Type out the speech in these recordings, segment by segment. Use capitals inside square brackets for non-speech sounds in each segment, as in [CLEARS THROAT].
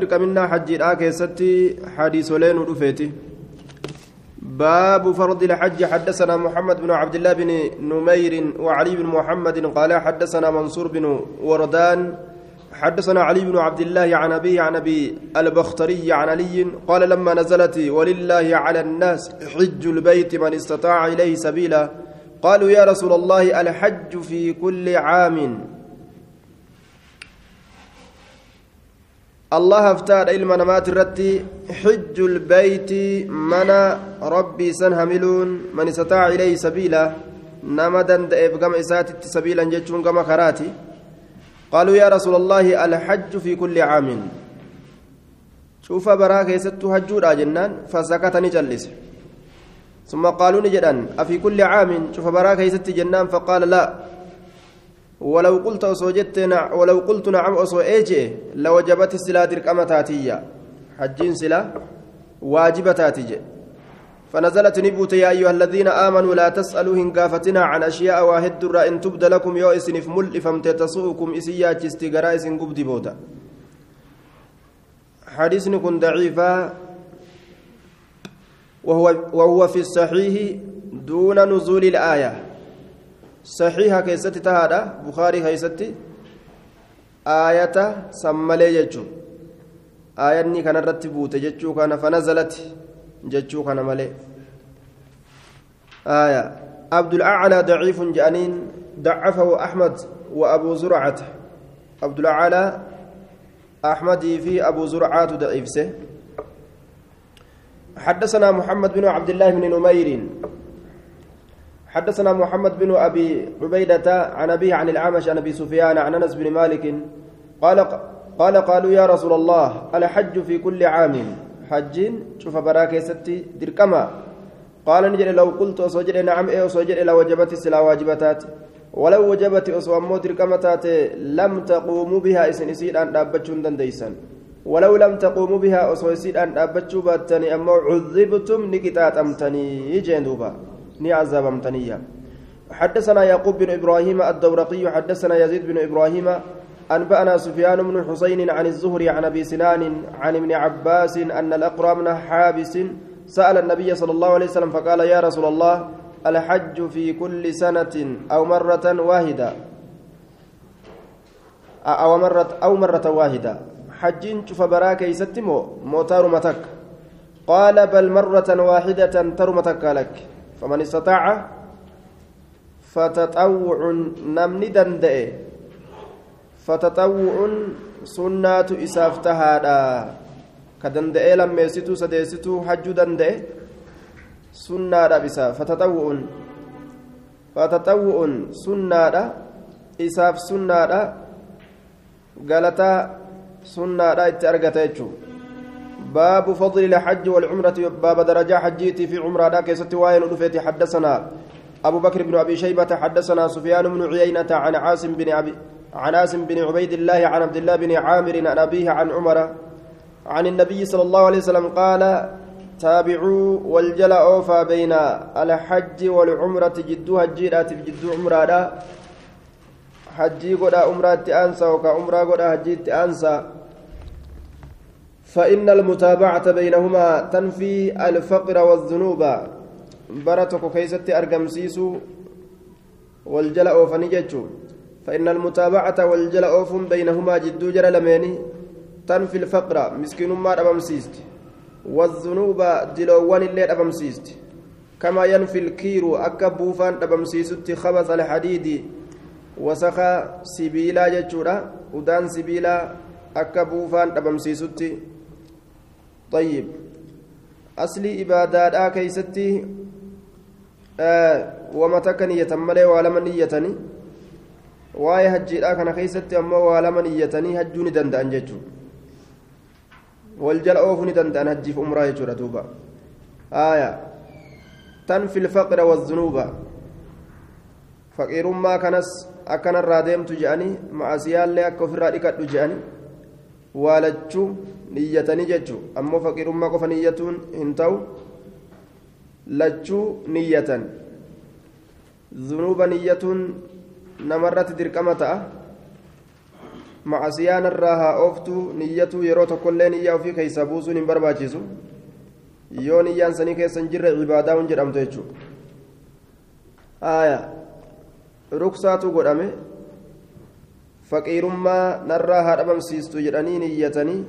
dirqaminaa xajjiidhaa keessatti xadiisolee nu dhufeeti. باب فرض الحج حدثنا محمد بن عبد الله بن نمير وعلي بن محمد قال حدثنا منصور بن وردان حدثنا علي بن عبد الله عن أبيه عن أبي البختري عن علي قال لما نزلت ولله على الناس حج البيت من استطاع إليه سبيلا قالوا يا رسول الله الحج في كل عام الله افتاد علم نمات الرتي حج البيت من ربي سنهملون من استطاع إليه سبيلا نمدا دائب قم إسات سبيلا جتشون قم خراتي. قالوا يا رسول الله الحج في كل عام. شوف براك يست هجور جنان فسكتني جلس. ثم قالوا نجدا أفي كل عام؟ شوف براك يست جنان فقال لا. ولو قلت أصوجت ولو قلت نعم أصو إيجي لوجبت السلا درقمة تاتية. حجين سلا واجبة تاتية فنزلت نبوت يا أيها الذين آمنوا لا تسألوا هنقافتنا عن أشياء واحد إن تبد لكم يو إسن مل فمت تسوءكم إسيا تستقراء إسن قبدي بودا حديث كن ضعيفا. وهو, وهو في الصحيح دون نزول الآية. صحيحة كيستي تهادا بخاري كيستي آية سمالي ججو آية كان رتبوت ججو كان فنزلت ججو كان مالي آية عبد الأعلى ضعيف جانين ضعفه أحمد وأبو زرعة عبد الأعلى أحمد في أبو زرعة ضعيف حدثنا محمد بن عبد الله بن نمير حدثنا محمد بن أبي عبيدة عن أبيه عن الأعمش عن أبي سفيان عن أنس بن مالك قال قال قالوا يا رسول الله الحج في كل عام. حج شوف براك ستي دركما. قال نجري لو قلت أسوجر نعم إيه أسوجر إلى وجبت السلا واجبتات. ولو وجبت أسو أمو دركمتات لم تقوموا بها إسن إسيد أن دابتشون دنديسا ولو لم تقوموا بها أسو إسيد أن دابتشوا باتني أمو عذبتم نكتات أمتني جندوبا ني عذاب أمتنيا حدثنا يعقوب بن إبراهيم الدورقي حدثنا يزيد بن إبراهيم أنبأنا سفيان بن حسين عن الزهري عن أبي سنان عن ابن عباس أن الأقرى بن حابس سأل النبي صلى الله عليه وسلم فقال يا رسول الله الحج في كل سنة أو مرة واحدة؟ أو مرة أو مرة واحدة. حجين شوف براك يستمو موتار متك. قال بل مرة واحدة ترمتك لك. فمن استطاع فتطوع نمني دندئ فتطوع سنة إسافتها lammeessituu sadeessituu hajjuu danda'e sunnaadha isaa fataxawwu'un fataxawwu'un sunnaadha isaaf sunnaadha galataa sunnaadha itti argata jechuun باب فضل الحج والعمرة باب درجة حجيتي في عمرة. كيست وين رفيتي حدثنا أبو بكر بن أبي شيبة حدثنا سفيان بن عيينة عن عاصم بن أبي عن عاصم بن عبيد الله عن عبد الله بن عامر عن أبيه عن عمر عن النبي صلى الله عليه وسلم قال تابعوا والجل أوفى بين الحج والعمرة. جدو هجيرات جدو عمرة حجي قد عمرة أنسى وكا عمرة قد حجي أنسى فإن المتابعة بينهما تنفي الفقر والذنوب. برتك كيست أرقمسيس والجل أوفى نجتشو فإن المتابعة والجل بينهما جدو جرى لميني تنفي الفقر. مسكين ما أبمسيست والذنوب دلوان اللي أبمسيست كما ينفي الكير أكبوفان أبمسيست خبث الحديد. وسخا سبيلا جتشورا ودان سبيلا أكبوفان أبمسيست طيب أصلي إبادات كيستي آه ومتى كان يتملي waa'ee hajjiidhaa kana keessatti ammoo waa lama niyyatanii hajjuu ni danda'an jechuudha wal jala oofuu ni danda'an hajjiif umraa jechuudha duuba aaya tanfi lfaqra wazunuuba faqiirummaa kanas akkanarraa deemtu je'anii ma'asiyaallee akka ofirraa dhiqadhu je'anii waa lachuu niyyatanii jechuu. Ammoo faqiirummaa qofa niyyatuun hin ta'u lachuu niyyatan. Zunuuba niyyatuun namarratti dirqama ta'a. Macasiyaan irraa haa ooftu niyyatu yeroo tokkollee niyyaa ofii keessa buusuun hin barbaachisu. Yoo niyyaan sanii keessa hin jirre cibaadaa hin jedhamtu jechuudha ruksaatu godhame faqiirummaa narraa haa dhabamsiistu jedhanii niyyatanii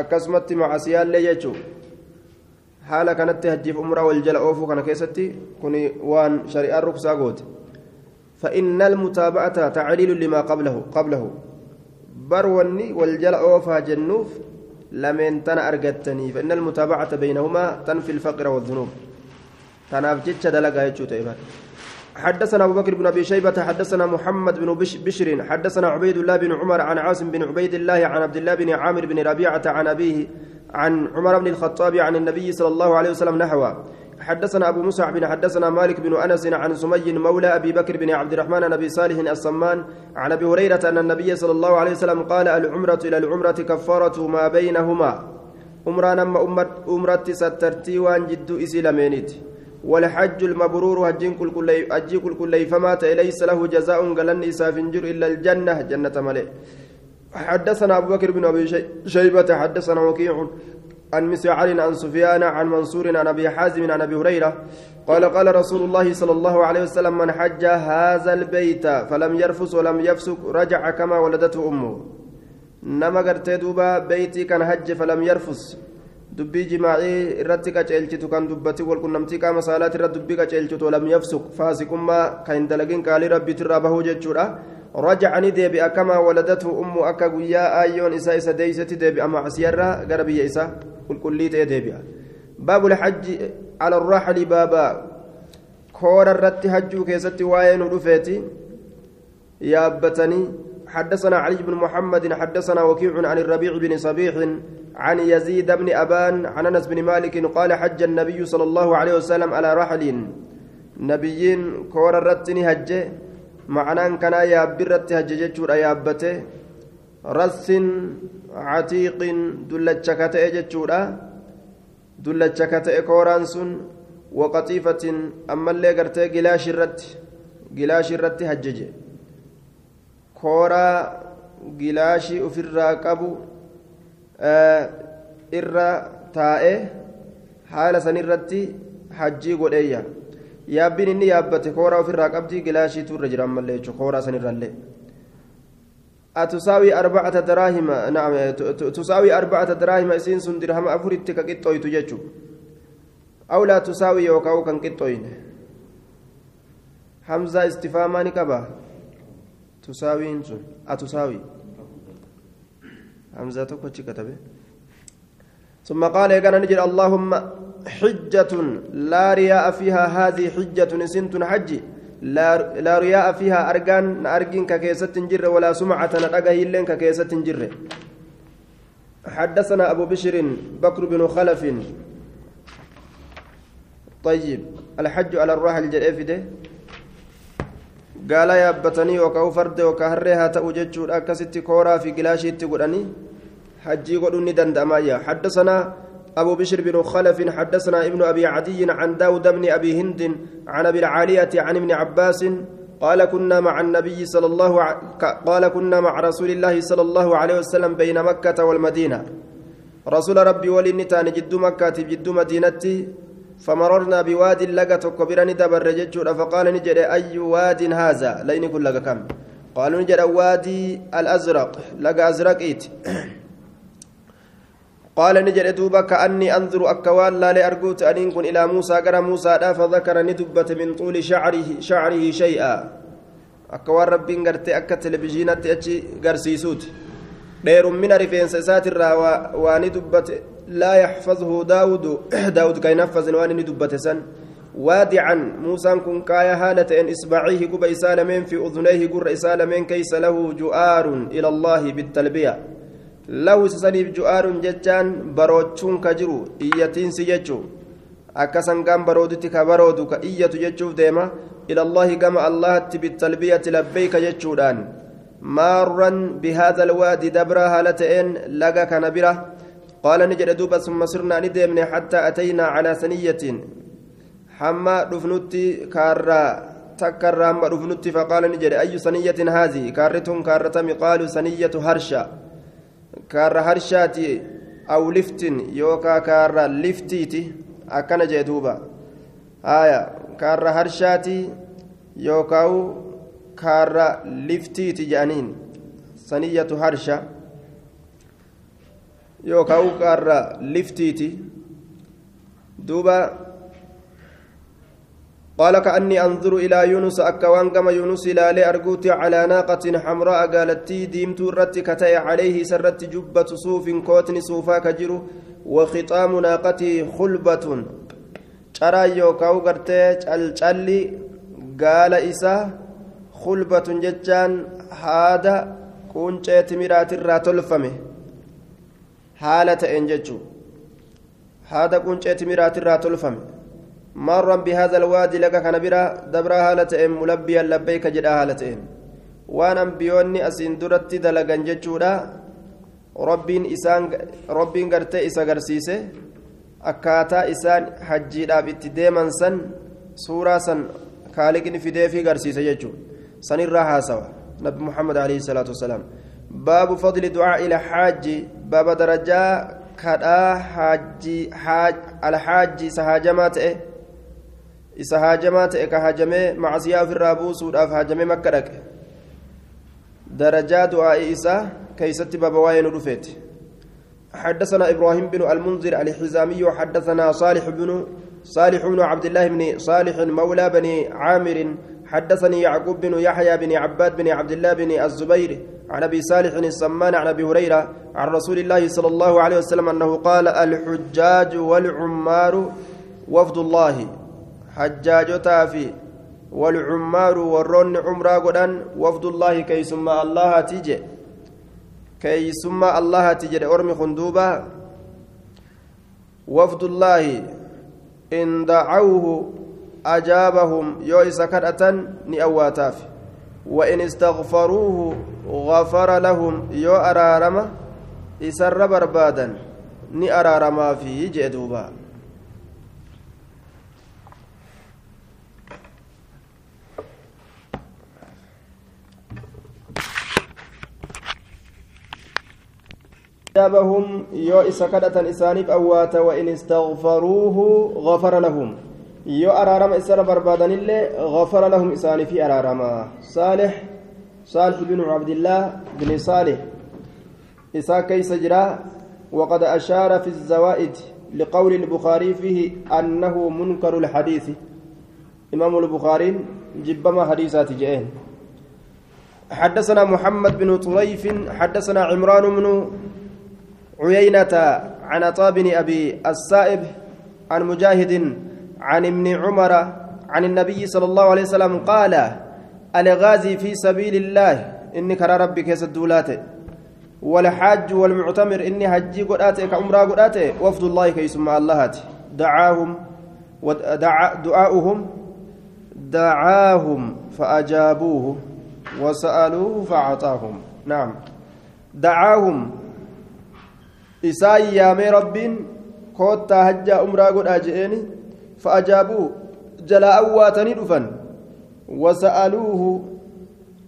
akkasumatti macasiyaallee jechuudha haala kanatti hajjiif umraa wal jala oofuu kana keessatti kun waan shari'aan ruksaa goote فإن المتابعة تعليل لما قبله قبله بروني والجل أوفا جنوف لمن تنا أرجتني فإن المتابعة بينهما تنفي الفقر والذنوب تنافجت دلقا يجوت حدثنا أبو بكر بن أبي شيبة حدثنا محمد بن بشر حدثنا عبيد الله بن عمر عن عاصم بن عبيد الله عن عبد الله بن عامر بن ربيعة عن أبيه عن عمر بن الخطاب عن النبي صلى الله عليه وسلم نحوه. حدثنا أبو مسعب بن حدثنا مالك بن أنس عن سمي مولى أبي بكر بن عبد الرحمن عن أبي صالح الصمان عن أبي هريرة أن النبي صلى الله عليه وسلم قال العمرة إلى العمرة كفارة ما بينهما. عمرة نما أمرة سترتي وان جد إسلامينيت والحج المبرور هجين كل كل أجي كل كل فمات ليس له جزاء قلن إسافنجر إلا الجنة جنة ملئ. حدثنا أبو بكر بن أبي شيبة حدثنا وكيع عن مسعر عن سفيان عن منصور عن أبي حازم عن أبي هريرة قال قال رسول الله صلى الله عليه وسلم من حج هذا البيت فلم يرفس ولم يفسق رجع كما ولدته أمه. نما قرتي دوبا بيتي كان حج فلم يرفس دبي جماعي irratti qaceelchitu kan dubbati walqunnamtii qaama saalaati irra dubbii qaceelchitu walam yafsuq faasiqummaa kan hin dalagin qaalii rabbiitirraa bahuu jechuudha rajacani deebi'a kamaa waladatu ummu akka guyyaa aayyoon isaa isa deeysatti deebi'a macsiyarraa gara biyya isaa qulqullii ta'e deebi'a baabu lxajji ala arraxli baaba koora irratti hajjuu keessatti waa'ee nu dhufeeti yaabbatanii حدثنا علي بن محمد حدثنا وكيع عن الربيع بن صبيح عن يزيد بن أبان عن أنس بن مالك قال حج النبي صلى الله عليه وسلم على رحل. نبيين كور الرتني هج معنى كان يابي الرت هج جتشور يابته رس عتيق دلتشكته جتشورا دلتشكته كوران سن وقطيفة أما اللي قرته قلاش الرت قلاش الرت هججه kooraa gilaashii ofirraa qabu irra taa'ee haala sanirratti hajjii godheeyya. Yaabbiin inni yaabbate kooraa ofirraa qabdi gilaashiitu irra jira ammallee jechuudha kooraa sanirrallee. atusaawi arbacata daraahima naam tusaawi arbacata daraahima isiin sun dirhama afuritti ka qixxooytu jechu aw laa tusaawi yookaa kan qixxooyne. Hamzaa istifaamaa ni qabaa تساوين سن أتساوي همزة تكوتشي كتبه ثم قال يا نجد اللهم حجة لا رياء فيها هذه حجة سنت حجي لا, لا رياء فيها أرجان أرجين ككيسة جر ولا سمعة نرجه إلا ككيسة جر حدثنا أبو بشر بكر بن خلف طيب الحج على الراحل الجريفده قال yaabbatanii yookaan farda yookaan harree haa ta'u jechuudha. Akkasitti kooraa fi gilaashiitti godhanii hajjii godhuun ni danda'amayya حدثنا أبو بشر بن خلف حدثنا ابن أبي عدي عن داود بن أبي هند عن أبي العالية عن ابن عباس قال كنا مع النبي صلى الله ع... قال كنا مع رسول الله صلى الله عليه وسلم بين مكة والمدينة رسول ربي ولنتان جد مكة جد مدينتي فمررنا بواد لقى تكبرني دبر جدشورا فقال نجد أي واد هذا؟ لين كل لقى كم؟ قالوا نجد وادي الأزرق. لقى أزرق إيت. قال نجد دوبا كأني أنظر أكوان لا لأرجوت أن يكون إلى موسى. قرى موسى لا فذكر ندبة من طول شعره شعره شيئا. أكوان ربي قرت أكا تلفزيونات أتشي قرسيسوت. دير من رفين ساتر وندبة لا يحفظه داود [CLEARS THROAT] داود كي نفذ وان دبت سن. وادعا موسى كن كايا هالة إن إصبعيه قب إسالمين في أذنيه قر إسالمين كيس له جؤار إلى الله بالتلبية. له سسنيف جؤار جتان بروتشون كجرو إيتين سيجو أكسن قام برودتك برودو كإية جتشوف ديما إلى الله كما الله بالتلبية لبيك جتشودان مارا بهذا الوادي دبرا هالة إن لقى كنبرة. قال نجد دوبا ثم صرنا ندمنا حتى أتينا على ثنية. حما دفنتي كارا تكرر أما رفنت فقال نجد أي سنية هذه؟ كارتهم كارتم قالوا سنية هرشا. كار هرشاتي أو لفت يوكا كار لفتيتي أكن جدوبا آية. كار هرشاتي يوكاو كار لفتيتي جانين. سنية هرشا. يوكاو كار لفتيتي دوبا قال كأني أنظر إلى يونس أكوان كما يونس إلى أرجوت على ناقة حمراء قالت ديمت رت كتي عليه سرت جبة صوف كوتن صوفا كجرو وختام ناقتي خلبة ترى يوكاو قرتي الجلي قال إسا خلبة ججان هذا haala ta'een jechuun haada quncee timiraatirraa tolfame marran bihaadha alwaadii laga kana biraa dabraa haala ta'een mulabbiyan labbeeka jedhaa haala ta'een. Waan ambiyoonni asiin duratti dalagan jechuudha. Rabbiin rabbiin gartee isa garsiise. Akkaataa isaan hajjiidhaaf itti deeman san suuraa san kaaliqni fideefii garsiise jechuudha. Sanirraa haasawa. Nabi muhammad alayhi salaatu wasalaam. Baabu fadli du'aa ila haaji baaba darajaa kadhaa haaji alhaaji isa haajamaa ta'e isa haajamaa ta'e ka haajamee macsiyaa ofirraa buusuudhaaf haajamee makka dhaqe درجات عائسة كيست بابا وين رفيت حدثنا إبراهيم بن المنذر الحزامي وحدثنا صالح بن صالح بن عبد الله بن صالح مولى بني عامر حدثني يعقوب بن يحيى بن عباد بن عبد الله بن الزبير عن أبي صالح السمان عن أبي هريرة عن رسول الله صلى الله عليه وسلم أنه قال الحجاج والعمار وفد الله. حجاجتا في والعمار ورون عمرا قدان وفد الله كي ثم الله تيجي. كي ثم الله تيجي. أرمي خندوبا وفد الله. إن دعوه أجابهم يوئس كرأة نأواتاف وإن استغفروه غفر لهم يو أرارم إسر بربادا نأرارما فيه جدوبا أجابهم يو إسكدة إسانيف أوات وإن استغفروه غفر لهم. أرارم إسر بربادن اللي غفر لهم إساني في أرارما صالح صالح بن عبد الله بن صالح إسا كيس جرا وقد أشار في الزوائد لقول البخاري فيه أنه منكر الحديث إمام البخاري جبما حديثات جئين حدثنا محمد بن طريف حدثنا عمران بن عيينة عن عطاء بن أبي السائب عن مجاهد عن ابن عمر عن النبي صلى الله عليه وسلم قال الغازي في سبيل الله. إني كرى ربي كيس الدولات. والحاج والمعتمر. إني هجي قرآتي كعمرة قرآتي وفد الله كيس مع الله دعاهم ودعا دعاؤهم. دعاهم فأجابوه وسألوه فأعطاهم. نعم. دعاهم. isaan yaamee rabbiin koottaa hajjaa umraa godhaa jalaa awwaatanii dhufan wasa'aluuhu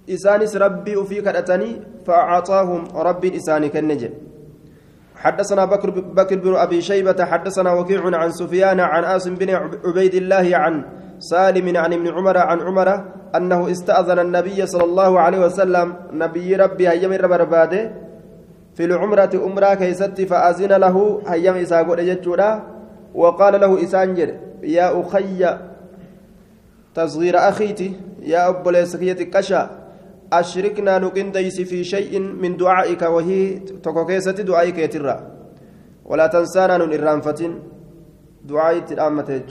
isaanis rabbii ufii kadhatanii fa'acaahum rabbiin isaanii kenne jedhe حدثنا بكر بكر بن أبي شيبة حدثنا وكيع عن سفيان عن اسم بن عبيد الله عن سالم عن ابن عمر عن عمر أنه استأذن النبي صلى الله عليه وسلم نبي ربي هيم برباده في العمرة أمرا كيست فأذن له إساقود جتشورا وقال له إسانجر يا أخي تصغير أخيتي يا أبو ليسكية كشا أشركنا نقن ديس في شيء من دعائك وهي تكوكيسة دعائك يترى. ولا تنسانا من إرانفة دعائي الأمة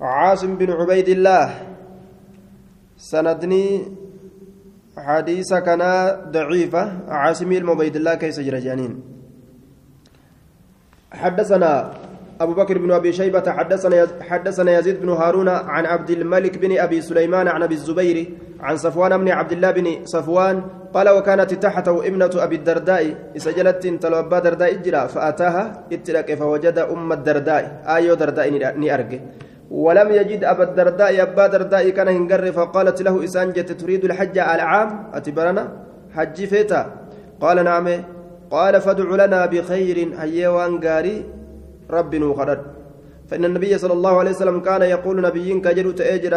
عاصم بن عبيد الله. سندني حديث كان ضعيفة عاصمي المبيد الله كيس جرجانين. حدثنا أبو بكر بن أبي شيبة حدثنا حدثنا يزيد بن هارون عن عبد الملك بن أبي سليمان عن أبي الزبير عن صفوان بن عبد الله بن صفوان قال وكانت تحته ابنة أبي الدرداء سجلت تلوبا درداء جرا فأتاها اتلك فوجد أم الدرداء. آيو درداء نأرجه ولم يجد أبا الدرداء أبا الدرداء كان هنجر فقالت له إسانجة تريد الحج العام؟ أتبرنا؟ حج فيتا. قال نعم. قال فادع لنا بخير هيوان قاري رب نوخرد فإن النبي صلى الله عليه وسلم كان يقول نبيين كجر تأجر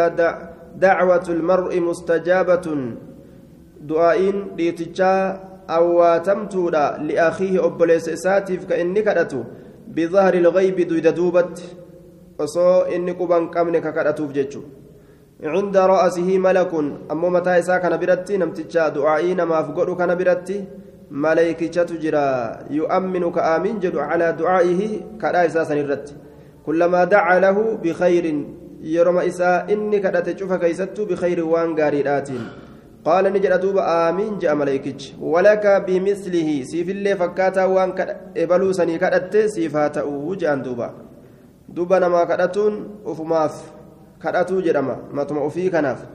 دعوة المرء مستجابة. دعائين ليتجا أواتمتودا لأخيه أبليس إساتيف كإني كدتو. بظهر الغيب دويد دوبت. osoo inni quban qabne kakadhatuuf jechu cinda ra'asihi malakun ammoo mataa isaa kana biratti namticha du'aa'ii maleykichatu jira yu'amminu ka aamin jedhu calaa du'aa'ihi kadhaa isaa san irratti kullamaa daca lahu bikayrin yeroma isaa inni kadhate cufa keeysattu bikayrin waan gaariidhaatiin qaala ni jedha duuba aamiin je'a maleykichi walaka bimislihi siifillee fakkaataa waan ebaluu sanii kadhatte siif haa ta'uu je'an duuba duba namaa kadhatuun ufumaaf kadhatuu jedhama matuma ufii kanaaf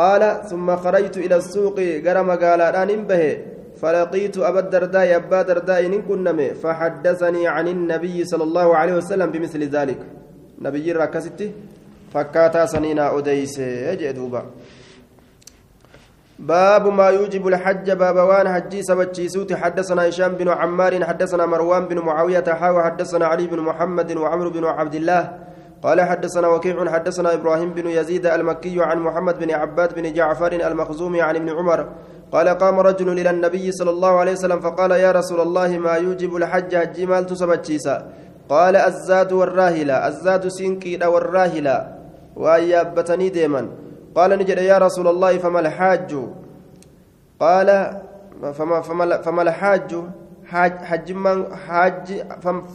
qaala summa kharajtu ila suuqi gara magaalaadhaan hin bahe فلقيت أبا الدرداء أبا درداء إن كنمي فحدثني عن النبي صلى الله عليه وسلم بمثل ذلك. نبي ركستي فكاتا سنينا أديس. يجدوبا باب ما يوجب الحج باب وان حجي سبتشيسوت حدثنا هشام بن عمار حدثنا مروان بن معاوية حاوى حدثنا علي بن محمد وعمر بن عبد الله. قال حدثنا وكيع حدثنا إبراهيم بن يزيد المكي عن محمد بن عباد بن جعفر المخزومي عن ابن عمر. قال قام رجل إلى النبي صلى الله عليه وسلم فقال يا رسول الله ما يوجب الحج حجي مال تسبتشيسا قال الزاد والراهلة الزاد سينكي والراهلة وأيابتني ديما قال نجد يا رسول الله فما الحاج؟ قال فما فما فما الحاج؟ حاج حج من حاج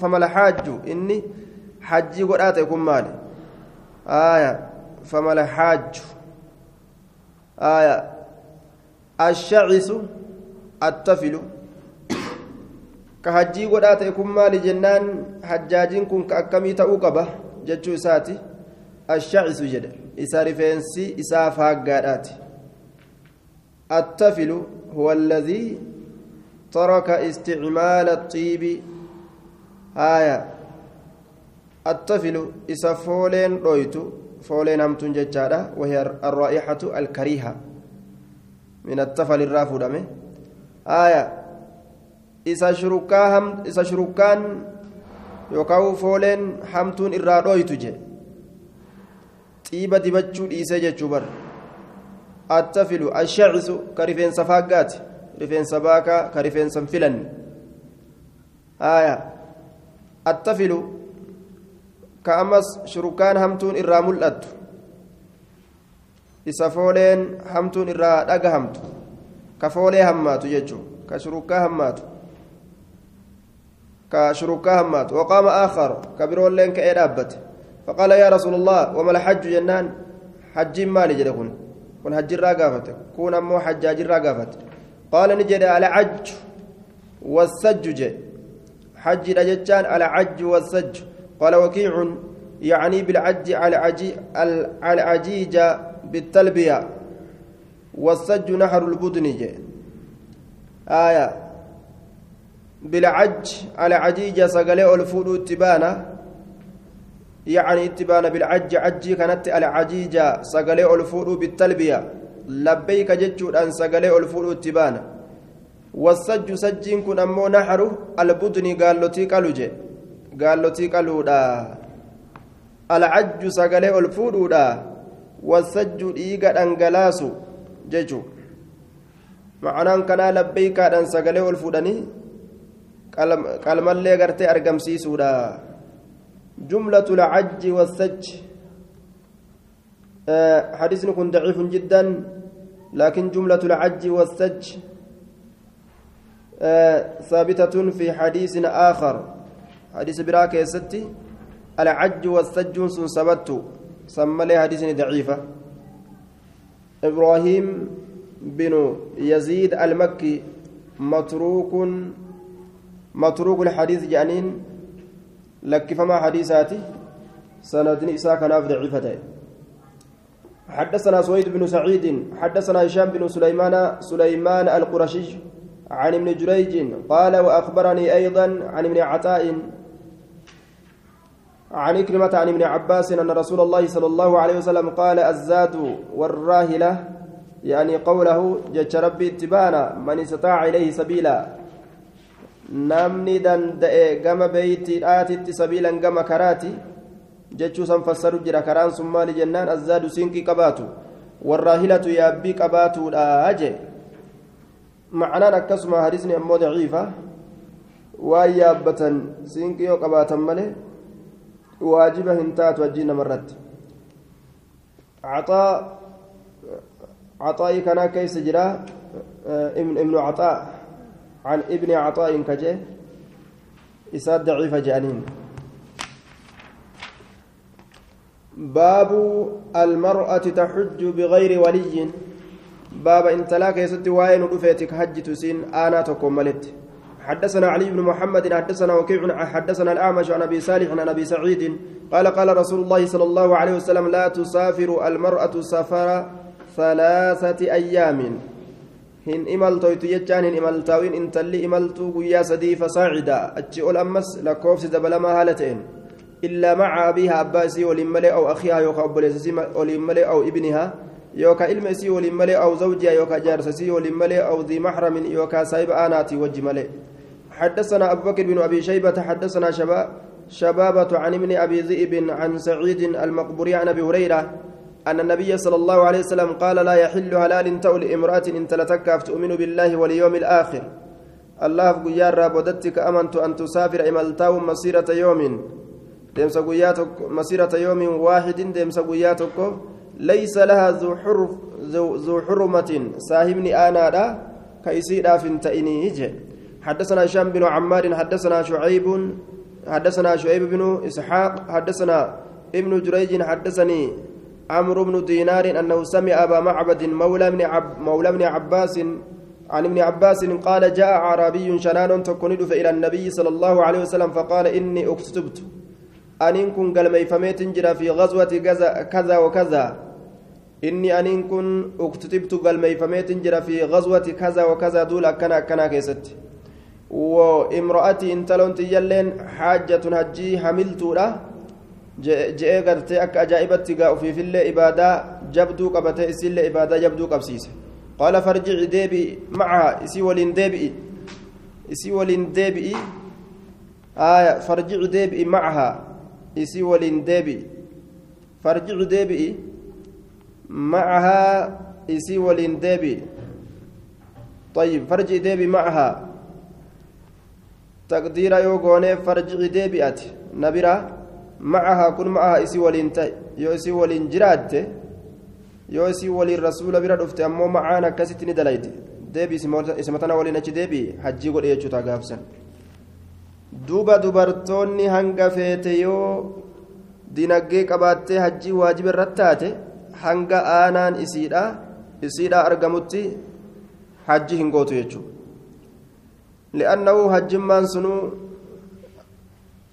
فما الحاج؟ إني حجي قرأت يكون مالي؟ آية. فما الحاج؟ آية. الشعث الطفل كحجي قرأت يكون مالي جنان حجاجين كن كأكمي تأوكبه جتشو ساتي. الشعث جدا إسا رفينسي إسا فاقادات التفل هو الذي ترك استعمال الطيب. آية. التفل إسا فولين رويتو فولين أمتون ججارة وهي الرائحة الكريهة. من التفل الرافو دمه آية إسا شركان إسا شركان يوكاو فولين حمتون إرا رويتو جي xiiba dibachuu dhiisee jechuu bar attafilu ashacisu ka rifeensa faaggaati rifeensa baakaa ka rifeensa hin filanne haya attafilu ka ammas shurukaan hamtuun irraa mul'attu Isa fooleen hamtuun irraa dhagahamtu ka foolee hammaatu jechuu ka shurukaa hammaatu ka shurukaa hammaatu waqaama aakharu ka biroolleen ka'ee dhaabbate فقال يا رسول الله وما الحج جنان حج مالي جده كن كن حج الراقافة كون أمو حجاج الراقافة قال نجد على عج والسج حج رجتان على عج والسج قال وكيع يعني بالعج على عجي على عجيج بالتلبية والسج نحر البدن آية. بالعج على عجيج سقلي الفود تبانه يعني اتبان بالعج عجي كانت العجيجة سقلي الفؤل بالتلبية. لبيك جتشود أن سقلي الفؤل اتبان والسج سجين كن أمو نحر البدن قال قالوجي قال لتي قالودا العج سقلي الفؤل والسج إيقا أنقلاسو جيجو معنaan kanaa labbeeykaadhaan sagalee ol fuudhanii qalmallee gartee argamsiisuudha. جملة العج والسج أه حديث كن ضعيف جدا لكن جملة العج والسج ثابتة في حديث آخر حديث براك يا ستي العج والسج سنسبت سمى لي حديث ضعيفة. إبراهيم بن يزيد المكي متروك متروك الحديث جانين. لكفما حديثاتي؟ سندني إساء كناف ضعيفة. حدثنا سويد بن سعيد حدثنا هشام بن سليمان سليمان القرشي عن ابن جريج قال وأخبرني أيضا عن ابن عطاء عن إكرمة عن ابن عباس أن رسول الله صلى الله عليه وسلم قال الزاد والراهلة يعني قوله جج ربي اتبانا من استطاع إليه سبيلا namni danda'e gama beeytiidhaatitti sabiilan gama karaati jechuu san fassaru jira karaan sun maali jennaan azzaadu siinqii qabaatu warraahilatu yaabbii qabaatuudha je معنaan akkasuma hadisni ammoo daciifa waan yaabbatan siinqii yoo qabaatan malee waajiba hin taatu hajjii namarratti. Caxaa caxaa'ii kanaa keessa jira ibnu caxaa عن ابن عطاء كجه إساد ضعيف جانين باب المرأة تحج بغير ولي باب انت لا كيست وين رفيتك حج تسين أنا تكون ملت حدثنا علي بن محمد حدثنا وكيع حدثنا الاعمش عن ابي صالح عن ابي سعيد قال قال رسول الله صلى الله عليه وسلم لا تسافر المرأة سفر ثلاثة أيام hin imaltoytu jechaan hin imaltaawin intalli imaltuu guyyaa sadii fasaacida achi ol ammas lakkoofsi dabalamaa haala ta'een illaa maca abiiha abbaa isii waliin malee aw akhiiha yookaa obboleessa yookaa ilma isii waliin malee aw zawjiha yookaa jaarsa isii waliin malee aw dii maxramin yookaa saahiba aanaatii wajji حدثنا أبو بكر بن أبي شيبة حدثنا شباب شبابة عن ابن أبي ذئب عن سعيد المقبوري عن أبي هريرة أن النبي صلى الله عليه وسلم قال لا يحل هلال تؤل امرأة إن تلتكف تؤمن بالله واليوم الآخر. الله قيار رابودتك أمنت أن تسافر إملتاو مسيرة يوم. قياتك مسيرة يوم واحد ديمس قياتك ليس لها ذو حرف ذو, حرمة. ساهمني أنا لا كيسير فنتئني حدثنا هشام بن عمار حدثنا شعيب حدثنا شعيب بن إسحاق حدثنا ابن جريج حدثني عمرو بن دينار أنه سمع أبا معبد مولى بن, عب مولى بن عباس عن ابن عباس قال جاء عربي شنان تكند إلى النبي صلى الله عليه وسلم فقال إني أكتبت. أن كن قال ميفميت جرى في غزوة كذا وكذا. إني أن كن اكتبت قال ميفميت جرى في غزوة كذا وكذا دول كنا كنا كيست وامرأتي انتلون تيلين حاجة هجي حملت له je'ee gartee akka ajaa'ibatti gaa ofiifillee ibaadaa jabduu qabatee isiillee ibaadaa jabduu qabsiise qaala farjici deebi'i macaha isii waliin deebi'i isii waliin deebi'i aya farjici deebi'i macaha isii waliin deebi'i farjici deebi'i macahaa isii waliin deebi'i طيب فرجي ديبي معها. تقدير يوغوني فرجي ديبئت نبرة معها كن معها إسي ولين تاي يو إسي ولين جرادت يو إسي ولين رسول برا دفت أمو معانا كستني دلايت ديبي اسمتنا ولين أجي ديبي حجي قول إيجو تاقافسن duuba dubartoonni hanga feete yoo dinagdee qabaattee hajjii waajiba hanga aanaan isiidha isiidha argamutti hajji hin gootu jechuudha. Li'annahu hajjimmaan sunuu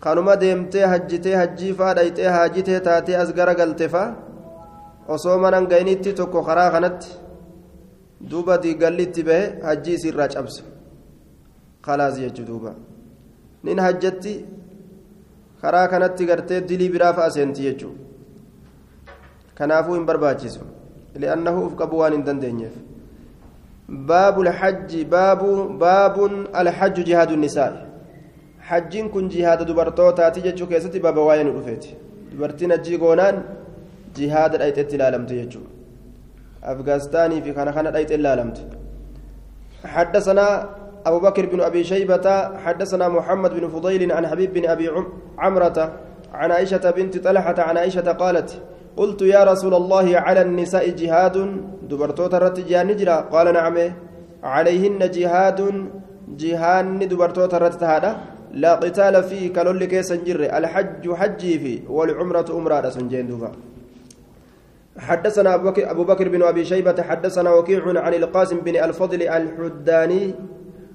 kanuma deemtee hajjitee hajjii faa dhayxee haajitee taatee as gara galtefa osoo manan ga'initti tokko karaa kanatti duuba diigallitti bahe hajjii isiirraa cabse. Khalaas jechuu duuba. Nin hajjatti karaa kanatti gartee dilii biraa fa'a seenti jechuudha kanaafuu hin barbaachisu. li'annahu uf qabu waan hin dandeenyeef باب الحج باب باب الحج جهاد النساء. حجين كن جهاد دبرتوتا تيجو كيستي بابا واين رفيت. دبرتين جي غونان جهاد الايت لالمت يجو. أفغانستاني في كان كان الايت لالمت. حدثنا أبو بكر بن أبي شيبة حدثنا محمد بن فضيل عن حبيب بن أبي عمرة عن عائشة بنت طلحة عن عائشة قالت قلت يا رسول الله على النساء جهاد دبرتوت الرتجان نجرا؟ قال نعم. عليهن جهاد جهان دبرتوت الرتهادا لا قتال فيه كلول كيس جر الحج حجي في والعمرة أمرا سنجين دوفا. حدثنا أبو بكر بن أبي شيبة حدثنا وكيع عن القاسم بن الفضل الحداني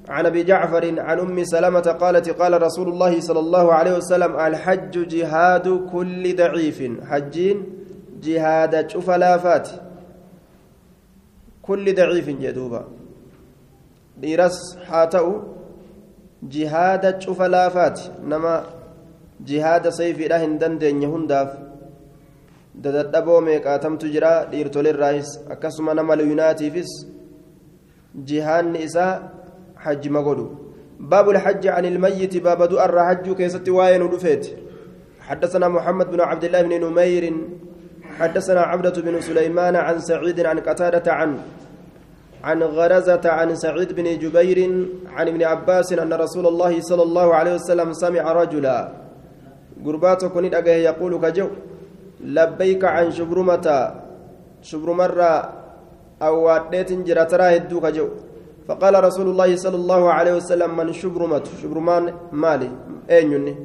عن أبي جعفر عن أم سلمة قالت قال رسول الله صلى الله عليه وسلم الحج جهاد كل ضعيف. حجين جهاد شفلافات كل ضعيف جدوبا ديرس حاتو جهاد شفلافات نما jihaada sayfiidha hin dandeenye hundaaf dadadhaboo meeqaatamtu jira dhiirtolerraayis akkasuma nama luyunaatiifis jihaanni isaa hajjima godhu باب الحج عن الميت باب دؤر حج كيست واين ودفيت حدثنا محمد بن عبد الله بن نمير حدثنا عبدة بن سليمان عن سعيد عن قتادة عن عن غرزة عن سعيد بن جبير عن ابن عباس أن رسول الله صلى الله عليه وسلم سمع رجلا. قربات كنت أجه يقول كجو لبيك عن شبرمة شبرمرة أو واديت جرى ترى كجو. فقال رسول الله صلى الله عليه وسلم من شبرمة؟ شبرمان مالي أين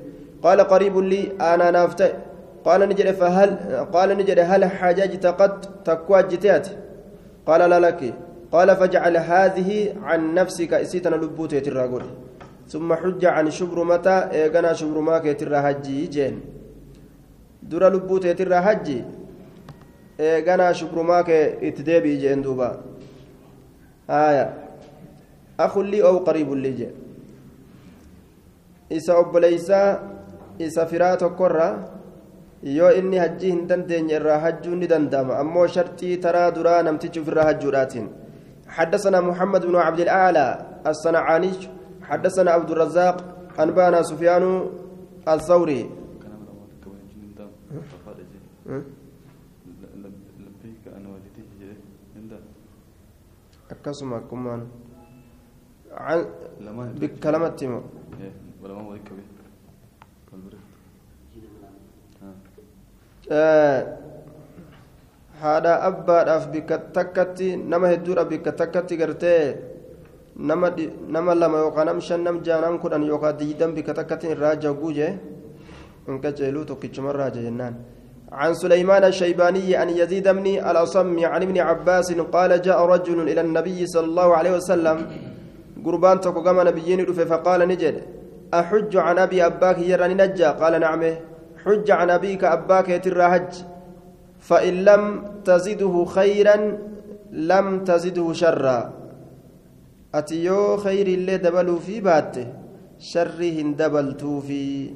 قال قريب لي أنا نافته. قال نجد فهل قال نجد هل حججت قد تكوى جتات قال لا لك. قال فاجعل هذه عن نفسك. إسيتنا لبوتي تراغول ثم حج عن شبرمة إيغنا شبرما كترا حجي جين. درا لبوتي ترا حجي إيغنا شبرما كتدبي جين دوبا. آية. أخ لي أو قريب لي جين. إسا أبليسا إسا فرات قرة yoo inni hajjii hin dandeenye irraa hajjuun ni danda'ama ammoo shartii taraa duraa namtichi ofirraa hajjuudhaatiin حدثنا محمد بن عبد الأعلى الصنعاني حدثنا عبد الرزاق أنبانا سفيان الثوري akkasuma akkumaan bikka lamatti moo haadha abbaadhaaf bikka takkatti nama hedduudhaaf bikka takkatti gartee nama nama lama yookaan nam shan nam jaha nam kudhan yookaan digdam bikka takkatti irraa jagguu jee hin qaceeluu tokkichumarraa jennaan عن سليمان الشيباني عن يزيد بن الأصم عن ابن عباس قال جاء رجل إلى النبي صلى الله عليه وسلم قربان تقوم نبيين فقال نجد أحج عن أبي أباك يراني نجا قال نعم حج عن أبيك أباك يتر حج. فإن لم تزده خيرا لم تزده شرا. أتيو خير اللي دبلوا في باته شرهن دبلتو في.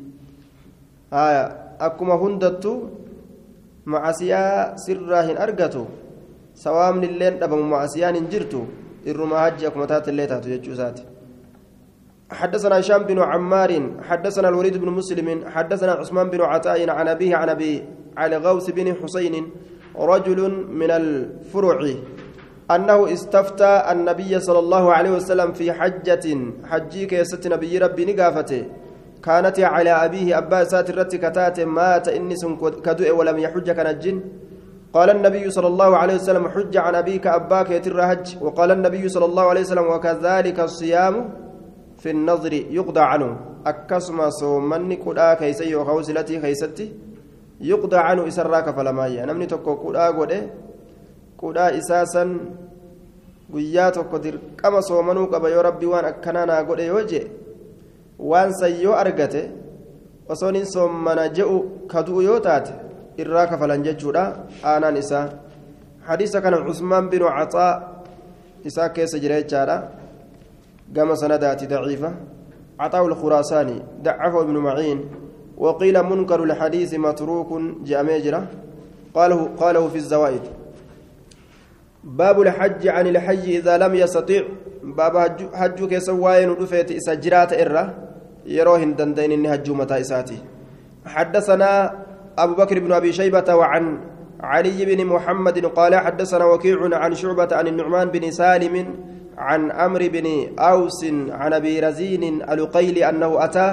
آية أكما هندتو معسيا سراهن أرقتو. سوامن اللين دبم معسيان جرتو إرما حج أكما تات اللي تاتو يجوزاتي حدثنا هشام بن عمار حدثنا الوليد بن مسلم حدثنا عثمان بن عطاء عن أبيه عن أبي على غوث بن حسين رجل من الفرع أنه استفتى النبي صلى الله عليه وسلم في حجة حجيك يا ست نبي ربي نقافته كانت على أبيه أبا ساتر كتات مات إنس كدؤ ولم يحج كنجن. قال النبي صلى الله عليه وسلم حج عن أبيك أباك يتر حج وقال النبي صلى الله عليه وسلم وكذلك الصيام في النظر يقضى عنه أكسما صومني كدا كيسي وخوسلتي كيستي يقضى عنه إسراك فلمايا نمني تكو كدا قده كدا إساسا guyyaa tokko dirqama soomanuu qaba yoo rabbi waan akkanaa naa godhe yoo jee waan san yoo argate osoon hin soomana je'u kadu'u yoo taate irraa kafalan jechuudha aanaan isaa hadiisa kana cusmaan binu caxaa isaa keessa jira jechaadha قام سندات ضعيفة. عطاء الخراساني ضعفه ابن معين. وقيل منكر الحديث متروك جاء ميجرة قاله قاله في الزوائد. باب الحج عن الحج إذا لم يستطيع. باب حج كسواين ودفيت إسجرات إرة يروهن دندين إن متى إساتي. حدثنا أبو بكر بن أبي شيبة وعن علي بن محمد قال حدثنا وكيع عن شعبة عن النعمان بن سالم عن عمرو بن أوس عن أبي رزين القيل أنه أتى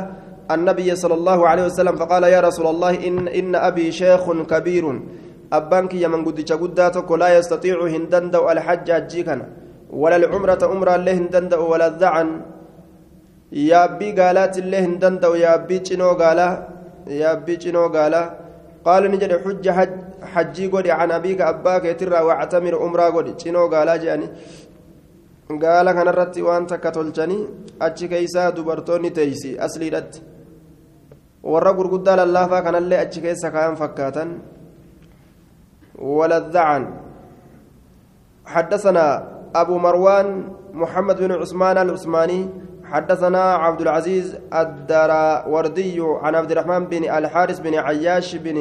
النبي صلى الله عليه وسلم فقال يا رسول الله إن, إن أبي شيخ كبير أبانك يا من قد قداتك لا يستطيع هندند الحج أجيكنا ولا العمرة أمرا له هندند ولا الذعن يا أبي قالات الله هندند يا أبي تشنو قالا يا أبي تشنو قالا قال نجد حج حج حجي قد عن أبيك أباك يترى واعتمر أمرا قد تشنو قالا جاني gaala kanarratti waan takka tolchanii achi keeysaa dubartoonni teeysi asliidhatti warra gurguddaa lallaafaa kanallee achi keessa kaayan fakkaatan waladdacan حدثنا أبو مروان محمد بن عثمان العثماني حدثنا عبد العزيز الدراوردي عن عبد الرحمن بن الحارث بن عياش بن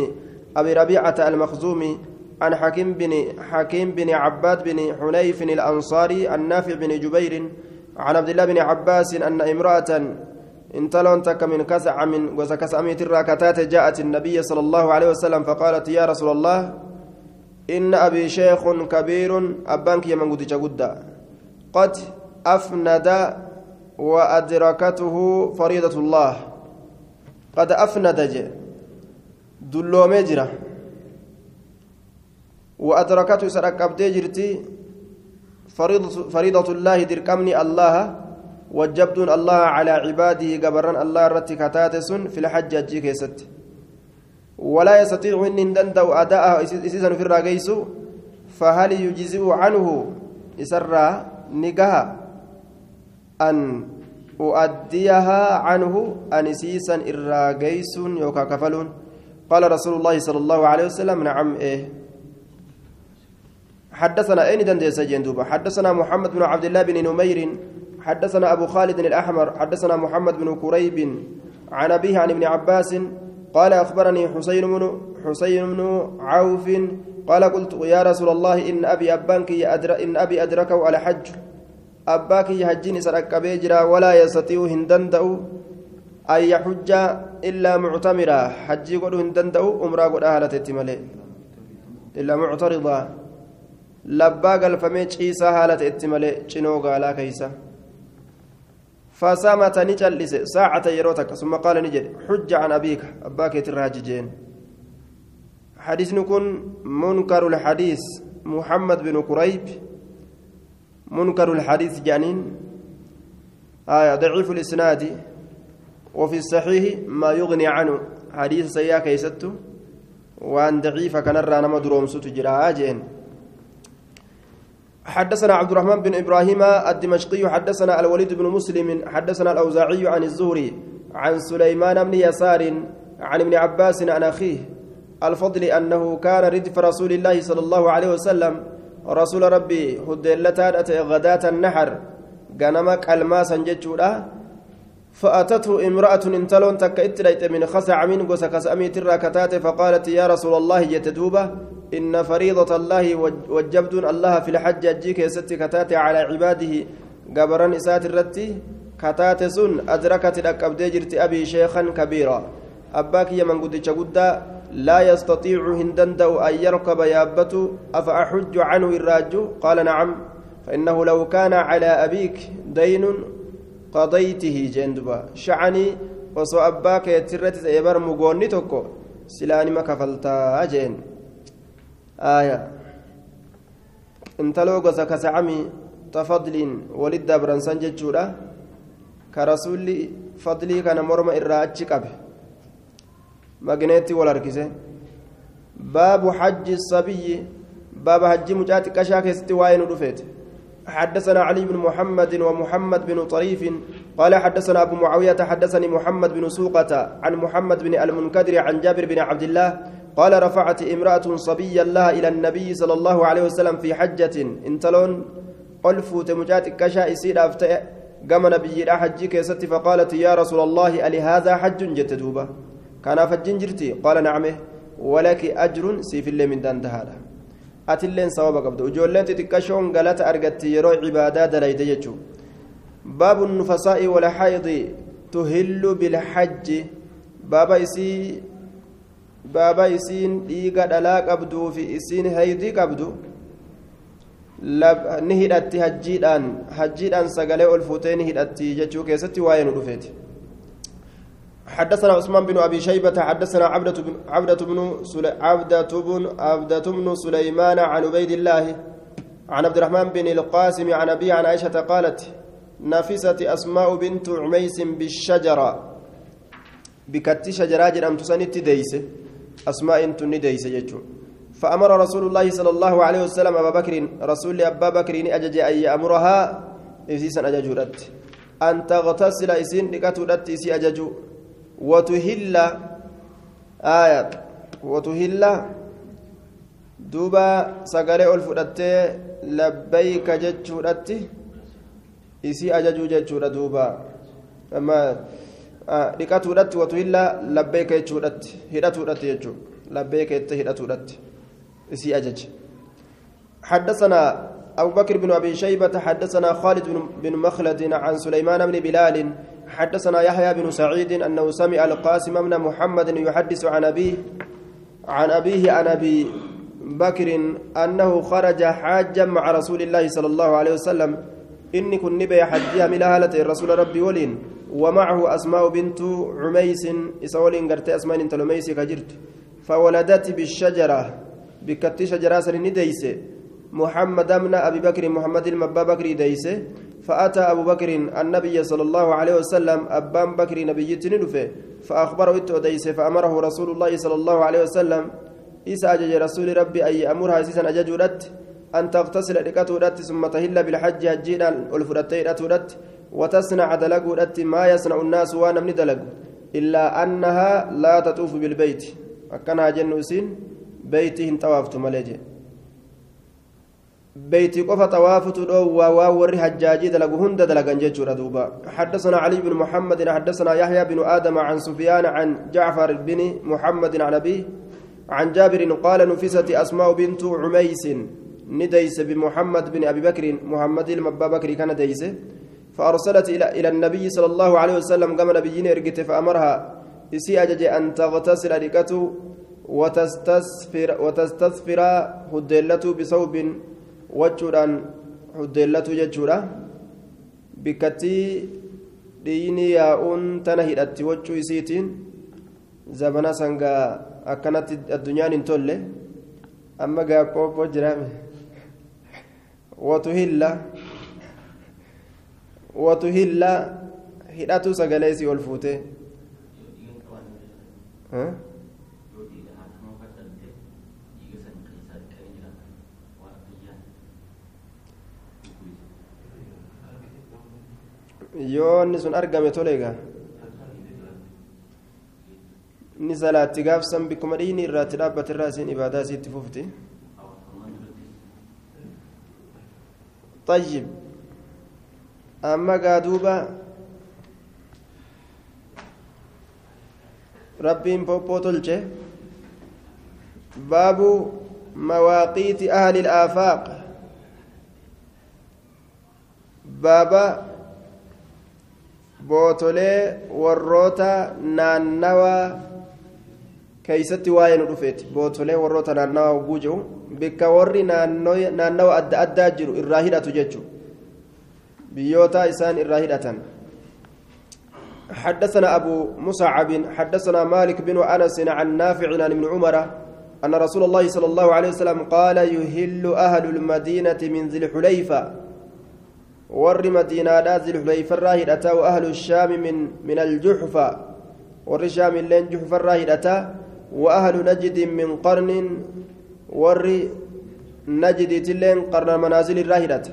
أبي ربيعة المخزومي عن حكيم بن حكيم بن عباد بن حنيف الأنصاري النافع بن جبير عن عبد الله بن عباس أن امرأة انتلون تك من كسع من وسكسع من الراكتات جاءت النبي صلى الله عليه وسلم فقالت يا رسول الله إن أبي شيخ كبير أبانك يمن قد قد أفند وأدركته فريضة الله. قد أفند دلو مجرة وأدركته سرق أبدي جرتي فريضة, الله دركمني الله وجبتون الله على عباده قبران الله رتي في الحج أجي ولا يستطيع إن دندو أداءه إسيسا في الراقيس فهل يجزئ عنه؟ إسرى نقها أن أؤديها عنه أنسيسا إراقيس يوكا كفلون. قال رسول الله صلى الله عليه وسلم نعم إيه. حدثنا أين دندس جندوبة حدثنا محمد بن عبد الله بن نمير حدثنا أبو خالد الأحمر حدثنا محمد بن كريب عن أبيه عن ابن عباس قال أخبرني حسين بن حسين بن عوف قال قلت يا رسول الله إن أبي أبانك أدر إن أبي أدركه على حج. أباك يهجني سرق بيجرا ولا يستطيع هندندأ أن يحج إلا معتمرا. حجي قد هندندأ أمرا قد أهلت إلا معترضا. لبا قلفمي عيسى هالة التمالي شنو قالا كيسا فسامت نجلس ساعة يروتك ثم قال نجد حج عن أبيك أباك تراججين حديث نكون منكر الحديث محمد بن كريب منكر الحديث جانين آية ضعيف الإسناد وفي الصحيح ما يغني عنه حديث سيئة كيستو وأن ضعيف كان الرانما درومسو تجرى جين حدثنا عبد الرحمن بن إبراهيم الدمشقي حدثنا الوليد بن مسلم حدثنا الأوزاعي عن الزهري عن سليمان بن يسار عن ابن عباس عن أخيه الفضل أنه كان ردف رسول الله صلى الله عليه وسلم. رسول ربي هدلتان غداة النحر غنمك الماسا جتشورا. فأتته امرأة انتلون تكا من خسع من قوس كسأمي تراكتات فقالت يا رسول الله جتدوبة إن فريضة الله وجبتون الله في الحج أجيك يستي كتات على عباده. قبران إسات الرتي كتات سن أدركت الأكبد جرت أبي شيخا كبيرا. أباك يمن قد قد لا يستطيع هندندو أن يركب يابته أفأحج عنه الراج؟ قال نعم فإنه لو كان على أبيك دين قضيته جندبا شعني وصو أباك يترت سيبر مقوني توكو سلاني ما كفلتا جين آية انتلو قصة كسعمي تفضل ولد برنسان جتشورا كرسول فضلي كان مرمى إراتش قبه مغنيتي والاركسه باب حج الصبي باب حج مجاتك كشاك استواين رفيت حدثنا علي بن محمد ومحمد بن طريف قال حدثنا أبو معاوية حدثني محمد بن سوقة عن محمد بن المنكدر عن جابر بن عبد الله قال رفعت امرأة صبيا لها إلى النبي صلى الله عليه وسلم في حجة. انتلون قلفوت مجاتك كشا يصير أفتأ قام نبي حجي كيست فقالت يا رسول الله ألي هذا حج جت دوبة؟ كان فجن جرتي؟ قال نعم ولك أجر سيف الله من دان هذا atilleen sababa qabdu ijoolleen xixiqqashoon galata argatti yeroo cibaadaa dalayde jechuu baabu nufasaa'i walxaayidi tuhillu bilxajji baaba isii baaba isiin dhiiga dhalaa qabduu fi isiin haydii qabdu ni hidhatti hajjiidhaan hajjiidhaan sagalee ol fuutee ni hidhatti jechuu keessatti waa'ee nu dhufeeti حدثنا عثمان بن أبي شيبة حدثنا عبدة بن عبدة بن عبدة بن عبدة بن سليمان عن عبيد الله عن عبد الرحمن بن القاسم عن ابي عن عائشة قالت نفست أسماء بنت عميس بالشجرة. بكت شجرة جرام تسنت ديس أسماء تن ديس يجو فأمر رسول الله صلى الله عليه وسلم أبا بكر رسول أبا بكر أجج أن يأمرها إسيسا أججورت. أن تغتسل إسين لكتورت إسي أججو. وتهل آية وتهل دوبا سغري الفدت لبيك جچودت isi ajajuu jechuudha duuba أما dhiqatuudhatti watuhillaa labbeeka jechuudhatti hidhatuudhatti jechuudha labbeeka jette hidhatuudhatti isii ajaje حدثنا أبو بكر بن أبي شيبة حدثنا خالد بن مخلد عن سليمان بن بلال حدثنا يحيى بن سعيد أنه سمع القاسم بن محمد يحدث عن أبيه عن أبيه عن أبي بكر أنه خرج حاجا مع رسول الله صلى الله عليه وسلم. إني كن نبي حجها من هالة الرسول ربي ولين ومعه أسماء بنت عميس إسولين قرت أسماء لميس كجرت. فولدت بالشجرة بكت شجرة سنديس محمد من أبي بكر محمد المبا بكر ديس فأتى أبو بكر النبي صلى الله عليه وسلم أبان بكر نبي ندفه فأخبره إتوديس فأمره رسول الله صلى الله عليه وسلم إسا أجج رسول ربي أي أمرها سيسا أججودت أن تغتسل لكتودت ثم تهل بالحج هجينا الفرتيرتودت وتصنع دلقودت ما يصنع الناس وأنا من دلق إلا أنها لا تطوف بالبيت. أكنها جنوسين بيتهن طوافت مليجي. بيتي قف طوافت ووري حجاجي دلق هند جيتشورا دوبا حدثنا علي بن محمد حدثنا يحيى بن آدم عن سفيان عن جعفر بن محمد عن أبيه عن جابر قال نفست أسماء بنت عميس نديس بمحمد بن أبي بكر محمد المبا بكر كان ديس فأرسلت إلى إلى النبي صلى الله عليه وسلم قام نبيين إرقت فأمرها إسي أن تغتسل ركته وتستسفر وتستسفر هدلته بصوب وجران هدلته ججرة بكتي dhiini yaa'uun tana hidhatti wachuu isiitiin zabana sangaa akkanatti addunyaan hin tolle amma gaaqooqoo jiraame watuhilla watuhilla hidhatu sagalee isii ol fuute yoo inni sun argame toleega inni salaatti gaafsan bikkuma dhiini irraatti dhaabbate irraa isiin ibaadaa isiitti fufti طيب أما قادوبا ربي بوبو تلجه باب مواقيت أهل الآفاق بابا bootolee warroota naannawaa keeysatti waa'ee nu dhufeeti bootolee warroota naannawaa hogguu jiru bikka warri naannawa adda addaa jiru irraa hidhatu jechu biyyoota isaan irraa hidhatan حدثنا أبو مصعب حدثنا مالك بن أنس عن نافع عن ابن عمر أن رسول الله صلى الله عليه وسلم قال يهل أهل المدينة من ذي الحليفة warri madiinaadhaa zilxulayfarraa hidhataa wa ahlu shaami min, min aljuxfa warri shaamilleen juxfarraa hidhataa wa ahlu najdin min qarnin warri najdiitilleen qarna manaazilirraa hidhata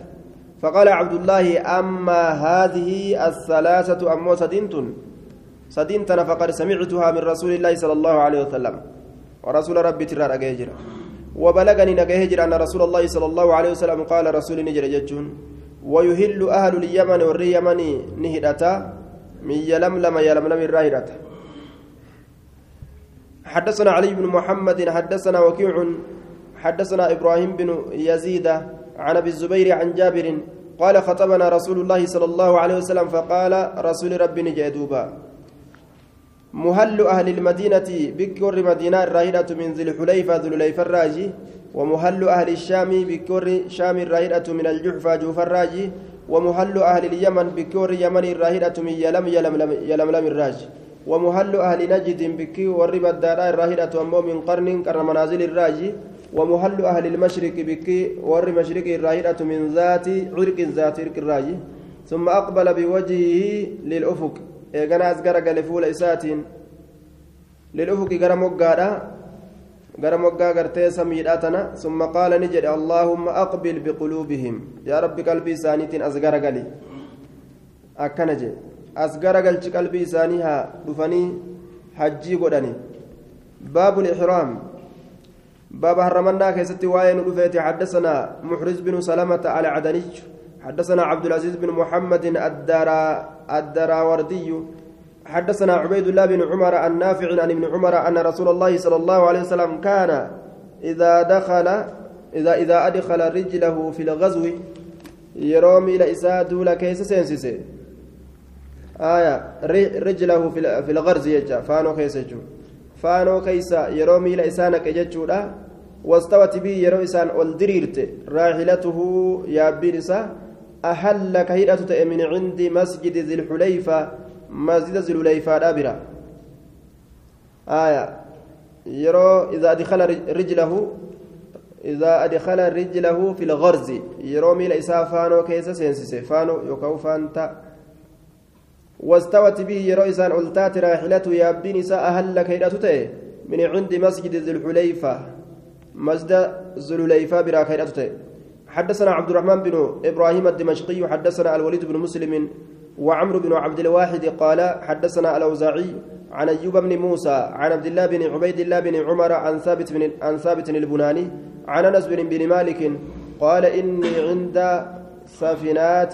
فقال عبد الله أما هذه الثلاثة أمو سدينت سدينتنا فقد سمعتها من رسول الله صلى الله عليه وسلم ورسول ربي ترى أجيجر وبلغني نجيجر أن رسول الله صلى الله عليه وسلم قال رسول نجر جتون ويهل أهل اليمن واليمن نهدتا من يلملم يلملم الراهدة حدثنا علي بن محمد حدثنا وكيع حدثنا إبراهيم بن يزيد عن أبي الزبير عن جابر قال خطبنا رسول الله صلى الله عليه وسلم فقال رسول ربي نجدوبا مهل أهل المدينة بكر مدينة الراهدة من ذي الحليفة ذو الحليفة الراجي ومهل أهل الشام بكور شام الراهدة من الجحفة جوف الراجي ومهل أهل اليمن بكور يمن الراهدة من يلم يلم يلملم الراج. ومهل أهل نجد بكور الداراء الراهدة أمو من قرن قرن منازل الراجي ومهل أهل المشرق بكي ور مشرق الراهدة من ذات عرق ذات عرق الراجي ثم أقبل بوجهه للأفق. إيقنا أزقر قال فول إسات. للأفق قرم qaala ni jedhe allaahumma aqbil biquluubihim yaa rabbi qalbii isaaniitiin as garagali akkana jedhe as garagalchi qalbii isaanii haa dhufanii hajjii godhani baabu lixraam باب هرمنا كيست وين رفيت حدثنا محرز بن سلمة على عدنيج حدثنا عبد العزيز بن محمد الدار الدراوردي حدثنا عبيد الله بن عمر النافع عن ابن عمر أن رسول الله صلى الله عليه وسلم كان إذا دخل إذا إذا أدخل رجله في الغزو يروم إلى إساء دولا كيس سينسيسي. آية رجله في الغرز يجا فانو كيس فانو كيس يروم إلى إسانك يجو واستوت به يرو إسان والدريرت. راحلته يا بيرسا أحل كهيرة من عند مسجد ذي الحليفة مسجد ذي الحليفة دابرة آية. يرو إذا أدخل رجله إذا أدخل رجله في الغرز. يرو ميل إسا فانو كيس سينسيسي فانو يكو فانتا. واستوت به يرو إسان ألتات راحلته يا بيرسا أحل كهيرة من عند مسجد ذي الحليفة. مسجد زلوليفا برا خيرته حدثنا عبد الرحمن بن إبراهيم الدمشقي حدثنا الوليد بن مسلم وعمرو بن عبد الواحد قال حدثنا الأوزاعي عن أيوب بن موسى عن عبد الله بن عبيد الله بن عمر عن ثابت بن عن ثابت البناني عن أنس بن بن مالك قال إني عند سفينات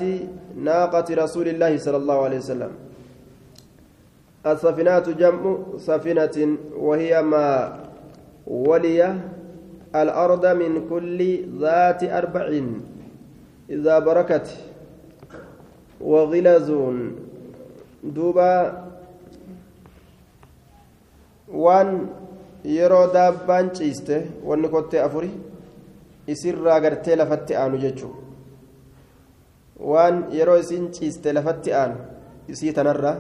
ناقة رسول الله صلى الله عليه وسلم. السفينات جمع سفينة وهي ما ولي الأرض من كل ذات أربع إذا بركت. وغلز دوبا وان daabbaan ciiste wanni kottee afuri isirraa gartee lafatti aanu jechuun waan yeroo isiin ciiste lafatti aanu isii tanarra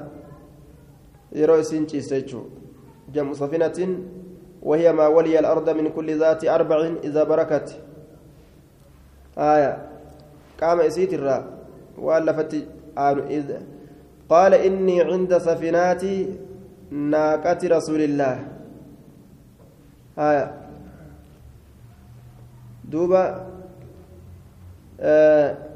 yeroo isiin ciiste jechuun jamu safinatiin وهي ما ولي الأرض من كل ذات أربع إذا بركت آية قام إسيت الراء وألفت إذ قال إني عند سفينات ناقة رسول الله آية دوبا آه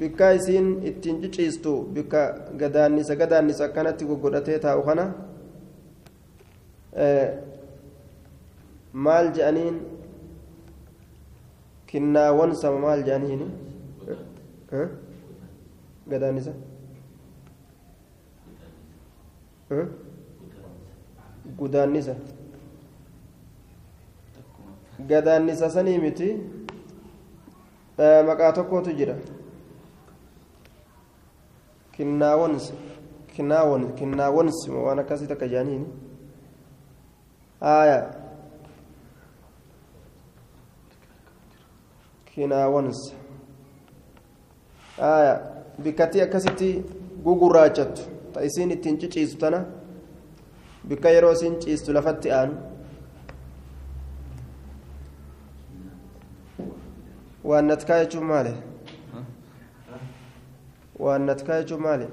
bikka isiin ittiin ciciistu bikka gadaannisa gadaannisa akkanatti goggodhatee taa'u kana maal je'aniin kinnaawwan sama maal je'aniin gadaannisa gudaannisa gadaannisa sanii miti maqaa tokkotu jira kinnaawwans kinnaawwan kinnaawwans waan akkasii takka je'aniin aayaa kinaawwansa aya bikkattii akkasitti gugurraachattu ta isiin ittiin ciciistu tana bikka yeroo isiin ciistu lafatti aanu waan natkaa jechuun maali waan natkaa jechuun maali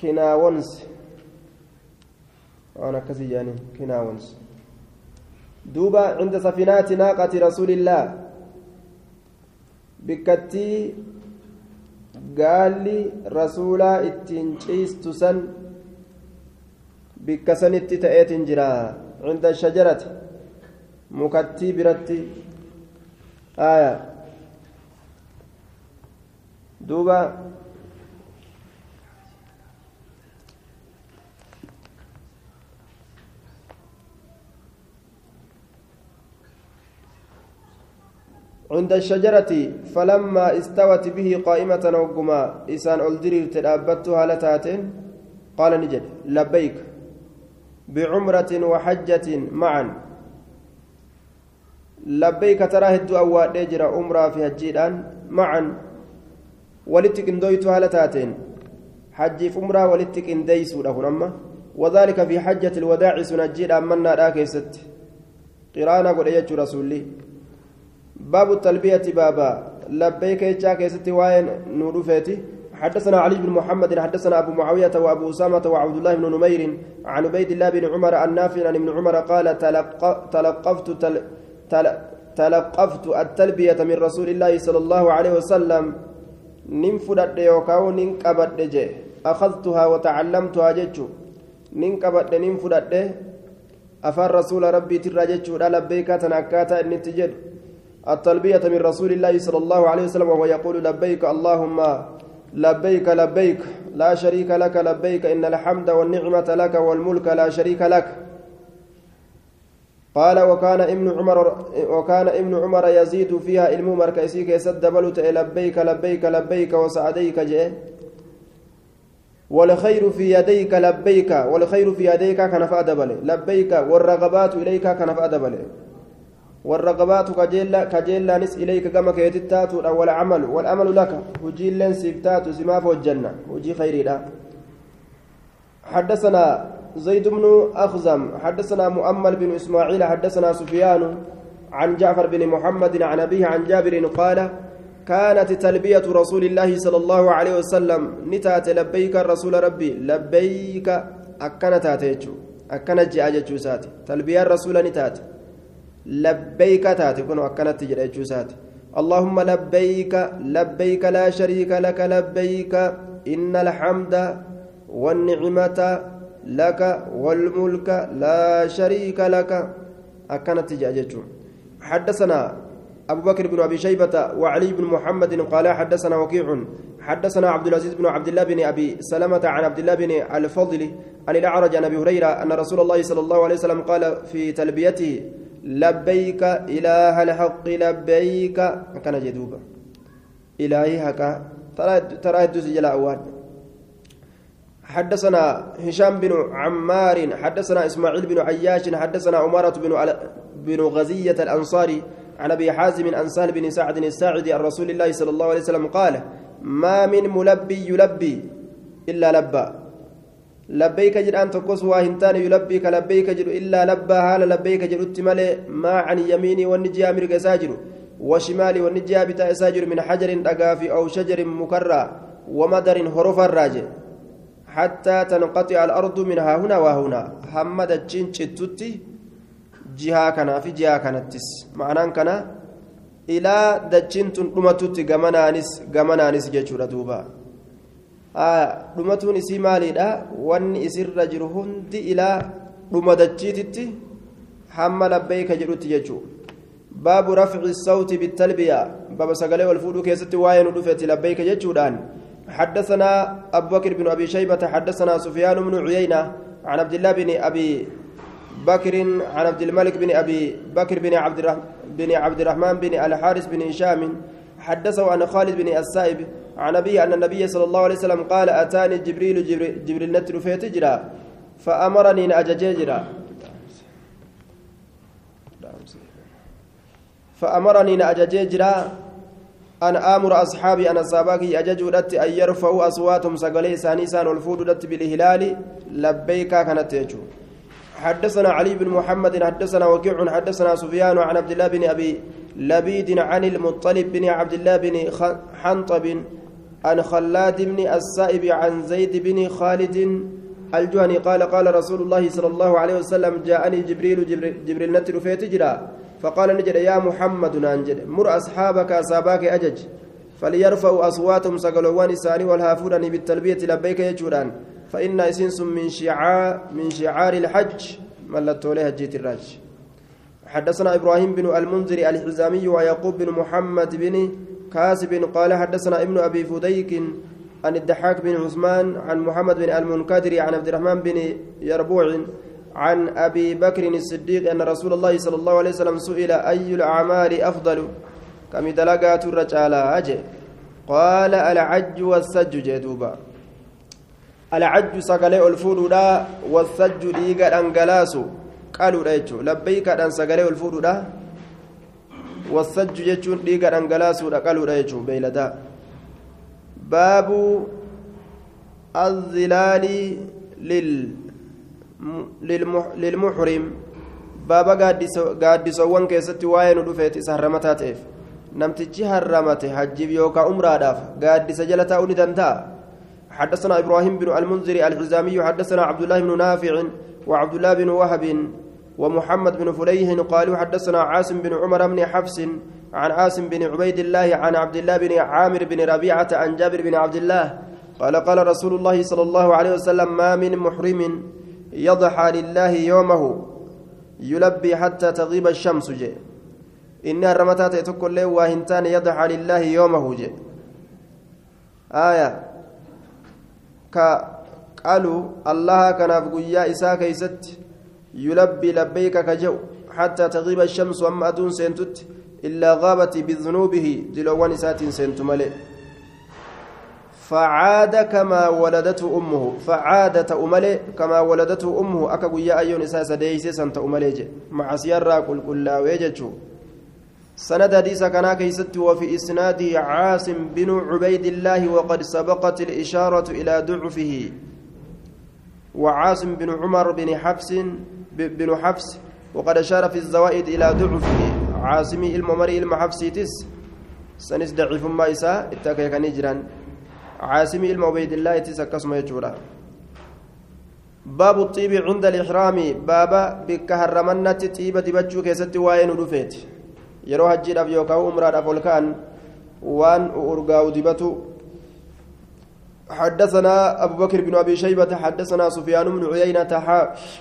kinaawwansi waan akkasii jedhanii kinaawwansi duuba cinda safinaati naaqati rasuulillaa bikkattii gaalli rasuulaa ittiin ciistu san bikka sanitti ta'eetin jira cinda shajarati mukattii biratti عند الشجرة فلما استوت به قائمة وقما إسان ألدرير تلابتها لتاتين قال نجد لبيك. بعمرة وحجة معا. لبيك تراه الدعوة نجر عمرة في هجيران معا. ولتك اندويتها لتاتين حجي في عمرة ولتك انديسوا له وذلك في حجة الوداع سنجير أمنا راكيست قرانا قل رسولي. باب التلبية بابا. لبيك يجاك يستي وين نورفيتي حدثنا علي بن محمد حدثنا أبو معاوية وأبو أسامة وعبد الله بن نمير عن عبيد الله بن عمر النافع عن ابن عمر قال تلق تلقفت تل تل تلقفت التلبية من رسول الله صلى الله عليه وسلم. ننفدت يوكاو ننقبت جي أخذتها وتعلمتها جتشو ننقبت ننفدت أفر رسول ربي تراجتشو لبيك تنكاتا إن التلبية من رسول الله صلى الله عليه وسلم وهو يقول لبيك اللهم لبيك لبيك لا شريك لك لبيك إن الحمد والنعمة لك والملك لا شريك لك. قال وكان ابن عمر وكان ابن عمر يزيد فيها علم مركزي كيسد بلت لبيك لبيك لبيك وسعديك جئ. والخير في يديك لبيك والخير في يديك كان فأدبل لبيك والرغبات إليك كان فأدبل والرغبات كجيلا كجيلا نس إليك كما كيتتات والعمل والأمل لك وجيل سيفتات سماف والجنة وجي خيري لا حدثنا زيد بن أخزم حدثنا مؤمل بن إسماعيل حدثنا سفيان عن جعفر بن محمد عن أبيه عن جابر قال كانت تلبية رسول الله صلى الله عليه وسلم نتات لبيك الرسول ربي لبيك أكنت تاتيتشو أكنت جاء ساتي تلبية الرسول نتات لبيك تاتي كنوا أكنت جاء ساتي اللهم لبيك لبيك لا شريك لك لبيك إن الحمد والنعمة لك والملك لا شريك لك. أكنت جاء حدثنا أبو بكر بن أبي شيبة وعلي بن محمد قال حدثنا وكيع. حدثنا عبد العزيز بن عبد الله بن أبي سلمة عن عبد الله بن الفضل عن الأعرج عن أبي هريرة أن رسول الله صلى الله عليه وسلم قال في تلبيته لبيك إله الحق لبيك. كان جدوبا إلهي هكا ترى الدوس جلاء حدثنا هشام بن عمار حدثنا إسماعيل بن عياش حدثنا عمارة بن بن غزية الأنصاري عن أبي حازم عن بن سعد الساعدي عن رسول الله صلى الله عليه وسلم قال ما من ملبي يلبي إلا لبى لبيك جد أن تقص واهنتان يلبيك لبيك جد إلا لبى هال لبيك جد اتملي ما عن يميني والنجي أمرك ساجر وشمالي والنجي بتاء ساجر من حجر أقافي أو شجر مكرى ومدر هرف الراجع حتى تنقطع الأرض منها هنا وهنا. حمد الجن jihaa kanaa fi jihaa kanattis ma'anaan kana ilaa dachiin tun dhumatutti gamanaanis gamanaanis jechuudha duuba dhumatuun isii maaliidha wanni isirra jiru hundi ilaa dhuma dachiititti hamma labbeeyka jedhutti jechuudha baabu rafci sawti bitalbiyaa baba sagalee ol fuudhuu keessatti waa'ee nu dhufetti labbeeyka jechuudhaan حدثنا أبو بكر بن أبي شيبة حدثنا سفيان بن عيينة عن عبد الله بن أبي بكر عن عبد الملك بن أبي بكر بن عبد الرحمن بن عبد الرحمن بن الحارث بن هشام حدثه عن خالد بن السائب عن أبيه أن النبي صلى الله عليه وسلم قال أتاني جبريل جبريل, جبريل نتر في تجرى فأمرني أن أجججرا فأمرني أن أجججرا أن آمر أصحابي أن أصحابك أججودت أن يرفعوا أصواتهم سقلي سانيسان والفود بالهلال لبيكا كانت يجو. حدثنا علي بن محمد حدثنا وكيع حدثنا سفيان عن عبد الله بن أبي لبيد عن المطلب بن عبد الله بن حنطب عن خلاد بن السائب عن زيد بن خالد الجهني قال قال رسول الله صلى الله عليه وسلم جاءني جبريل جبريل, جبريل نتر في تجرى فقال نجد يا محمد نانجد مر أصحابك أصاباك أجج فليرفعوا أصواتهم سقلوان إساني والهافونني بالتلبية لبيك يجوران. فإن إسنس من شعار من شعار الحج ملت له هجيت الرج حدثنا إبراهيم بن المنذر الحزامي ويعقوب بن محمد بن كاسب قال حدثنا ابن أبي فديك عن الدحاك بن عثمان عن محمد بن المنكدر عن عبد الرحمن بن يربوع عن أبي بكر الصديق أن رسول الله صلى الله عليه وسلم سئل أي الأعمال أفضل؟ كم دلقات الرجال؟ أجي. قال العج والسج جدوبا sagalee ol fuudhuudha wasajju dhiiga dhangalaasu qaluudha jechuun labbeeykaadhaan sagalee ol fuudhuudha wasajju jechuun dhiiga dhangalaasuudha qaluudha jechuun beeyladaa baabu الظلال للمحرم baaba gaaddisowwan keessatti waa'ee nu dhufeeti isa harramataa ta'eef namtichi harramate hajjiif yookaan umraadhaaf gaaddisa jala taa'uu ni danda'a حدثنا إبراهيم بن المنذر الحزامي حدثنا عبد الله بن نافع وعبد الله بن وهب ومحمد بن فليه قالوا حدثنا عاصم بن عمر بن حفص عن عاصم بن عبيد الله عن عبد الله بن عامر بن ربيعة عن جابر بن عبد الله قال قال رسول الله صلى الله عليه وسلم ما من محرم يضحى لله يومه يلبي حتى تغيب الشمس جي. inni harramataa ta'e tokkollee waa hin taane yadaxa lillaahi yoomahu je aya ka qalu allaha kanaaf guyyaa labbayka ka je'u حتى تغيب الشمس أما أدون سنتت إلا غابت بذنوبه دلوان سات سنت ملئ. فعاد كما ولدته أمه فعاد تأملي كما ولدته أمه. أكا قيا أيون إساس ديسي سنت أملي مع سيارة كل كل ويجتشو سند حديث كان كيست وفي إسناده عاصم بن عبيد الله وقد سبقت الإشارة إلى ضعفه. وعاصم بن عمر بن حفص بن حفص وقد أشار في الزوائد إلى ضعفه عاصمي الممري المحفصيتس سنس ضعيف ما إساء اتكا كان يجران عاصمي ilma ubaydillaahitis akkasuma jechuudha baabu xiibi cunda alixraami baaba bikka harramannatti xiiba dibachuu keessatti waa'ee nu dhufeeti yeroo hajjiidhaaf yookaan umraadhaaf ol ka'an waan urgaa'u dibatu حدثنا أبو بكر بن أبي شيبة حدثنا سفيان بن عيينة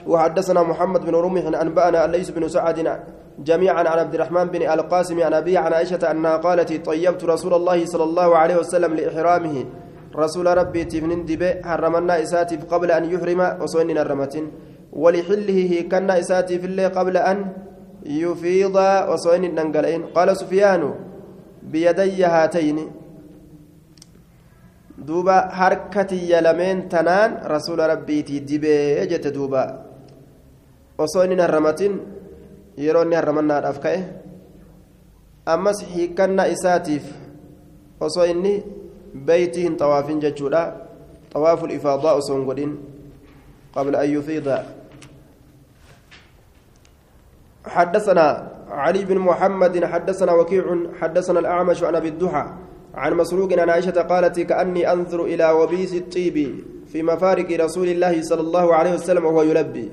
وحدثنا محمد بن رمح أنبأنا الليث بن سعد جميعا عن عبد الرحمن بن القاسم عن أبي عن عائشة أنها قالت طيبت رسول الله صلى الله عليه وسلم لإحرامه. رسول ربي تفنن دبي حرمنا إساتف قبل أن يحرم وصوين الرمة ولحله كان إساتف الله قبل أن يفيض وصوين الننقلين قال سفيان بيدي هاتين. دوبا حركتي يلمين تنان رسول ربي تدبي جت دوبا وصوين الرمة يروني الرمنا الأفكاه أمس حكنا إساتف وصويني بيتهن طواف ججودا طواف الإفاضاء سونغودين قبل أن يفيض حدثنا علي بن محمد حدثنا وكيع حدثنا الأعمش عن أبي الضحى عن مسروق عن عائشة قالت كأني أنظر إلى وبيس الطيب في مفارق رسول الله صلى الله عليه وسلم وهو يلبي.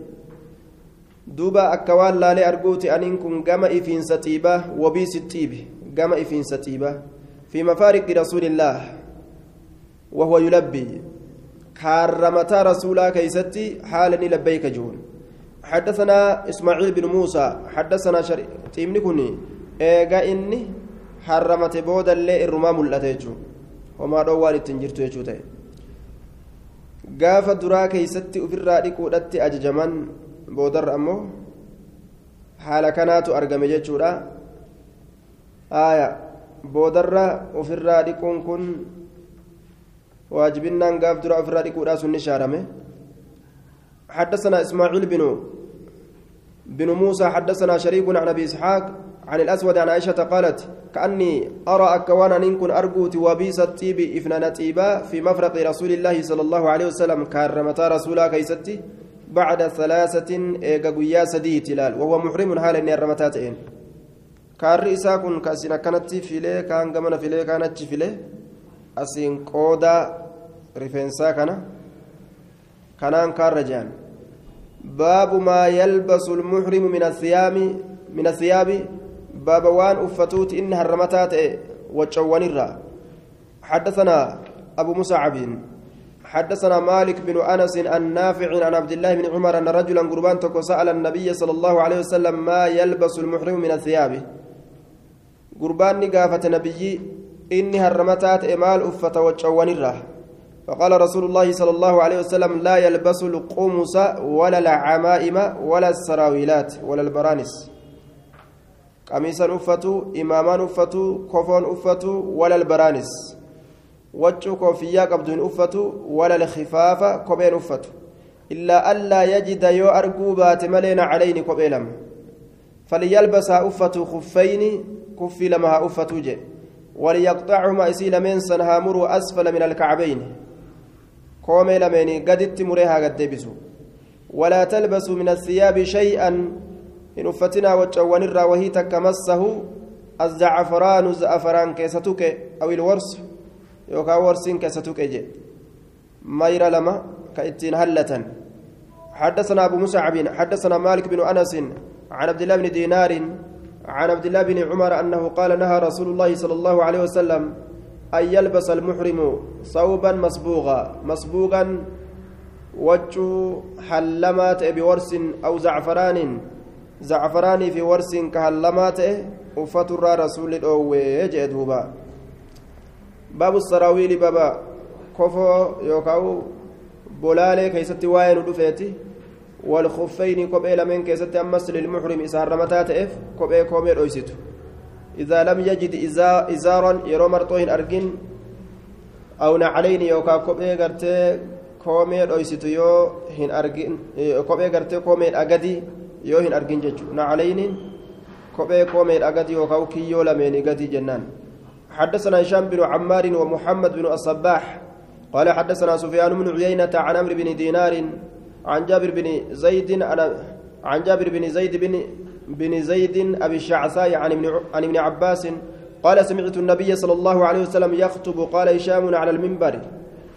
دوبا أكوان لا لأرجوت أن إنكم جمع إفين ستيبة وبيس الطيب جمع إفين ستيبة في مفارق رسول الله وهو يلبي. كارمتا رسولا كيستي حالني لبيك جون. حدثنا إسماعيل بن موسى حدثنا شري تيمني كوني. إيغا إني حرمت بودا اللي إرما ملأتيجو وما دوان التنجرتو يجو تاي gaafa duraa keeysatti ofirraa dhiquudhatti ajajaman boodarra ammoo haala kanaatu argame jechuudha aya boodarra ofirraa dhiquun kun واجبنا قاف درا في الرادق وراس النشارمه حدثنا اسماعيل بن بن موسى حدثنا شريك عن ابي اسحاق عن الأسود عن عائشة قالت كأني أرى أكوانا ان كن ارجوت وبيس الطيب افنان طيبا في مفرق رسول الله صلى الله عليه وسلم كرمتا رسولا كيستي بعد ثلاثة إيجا سدي تلال وهو محرم حال إن الرمتاتين كار إسا كن كاسنا كانت فيلي كان قمنا فيلي كانت فيلي asiin qooda rifeensaa kana kanaan kaarra jehan baabu maa yalbasu lmuxrimu min athiyaabi min baaba waan uffatuuti inni harramataa ta'e waccowwanirraa حدثنا أبو مصعب حدثنا مالك بن أنس عن نافع عن عبد الله بن عمر أن رجلا قربان تكو سأل النبي صلى الله عليه وسلم ما يلبس المحرم من الثياب. قربان نقافة نبي إني هرمتات إمال أفة وجوانره فقال رسول الله صلى الله عليه وسلم لا يلبس القمص ولا العمائم ولا السراويلات ولا البرانس. قميصا أفتو إماما أفتو كفون أفتو ولا البرانس وجه كوفيا قبضون أفتو ولا الخفاف كوبين أفتو إلا ألا يجد يو أرقوبات ملين علين كوبيلم فليلبس أفتو خفين كفي لما أفتو جي وليقطعهما إسيل من سنهامر أسفل من الكعبين كومي لميني قدت مريها قد دبسوا ولا تلبسوا من الثياب شيئا إن أفتنا وجوان وهي تكمسه الزعفران زعفران كيستك أو الورس يوكا ورسين كيستك جي مير لما كإتين هلة حدثنا أبو مسعب حدثنا مالك بن أنس عن عبد الله بن دينار عن عبد الله بن عمر أنه قال نهى رسول الله صلى الله عليه وسلم أن يلبس المحرم ثوبا مصبوغا مصبوغا وجه حلمات بورس أو زعفران. زعفران في ورس كهلمات rasuulli dhoowwee jee duuba baabu saraawiili baba kofoo yookaan bolaalee keessatti waa'ee nu dhufeeti والخفين كوبي لمن كيست أمس للمحرم إسار رمتا تأف كوبي كومي رويسيت إذا لم يجد إزارا يرو مرطوهن أرجن أو نعلين يوكا كوبي غرتي كومي رويسيت يو هن أرجن كوبي غرتي كومي أغدي. يو هن أرجن ججو نعلين كوبي كومي أغدي يوكا كيو لمن غدي جنان حدثنا هشام بن عمار ومحمد بن الصباح قال حدثنا سفيان بن عيينة عن عمرو بن دينار عن جابر بن زيد عن جابر بن زيد بن بن زيد أبي الشعثاء عن ابن عن ابن عباس قال سمعت النبي صلى الله عليه وسلم يخطب قال هشام على المنبر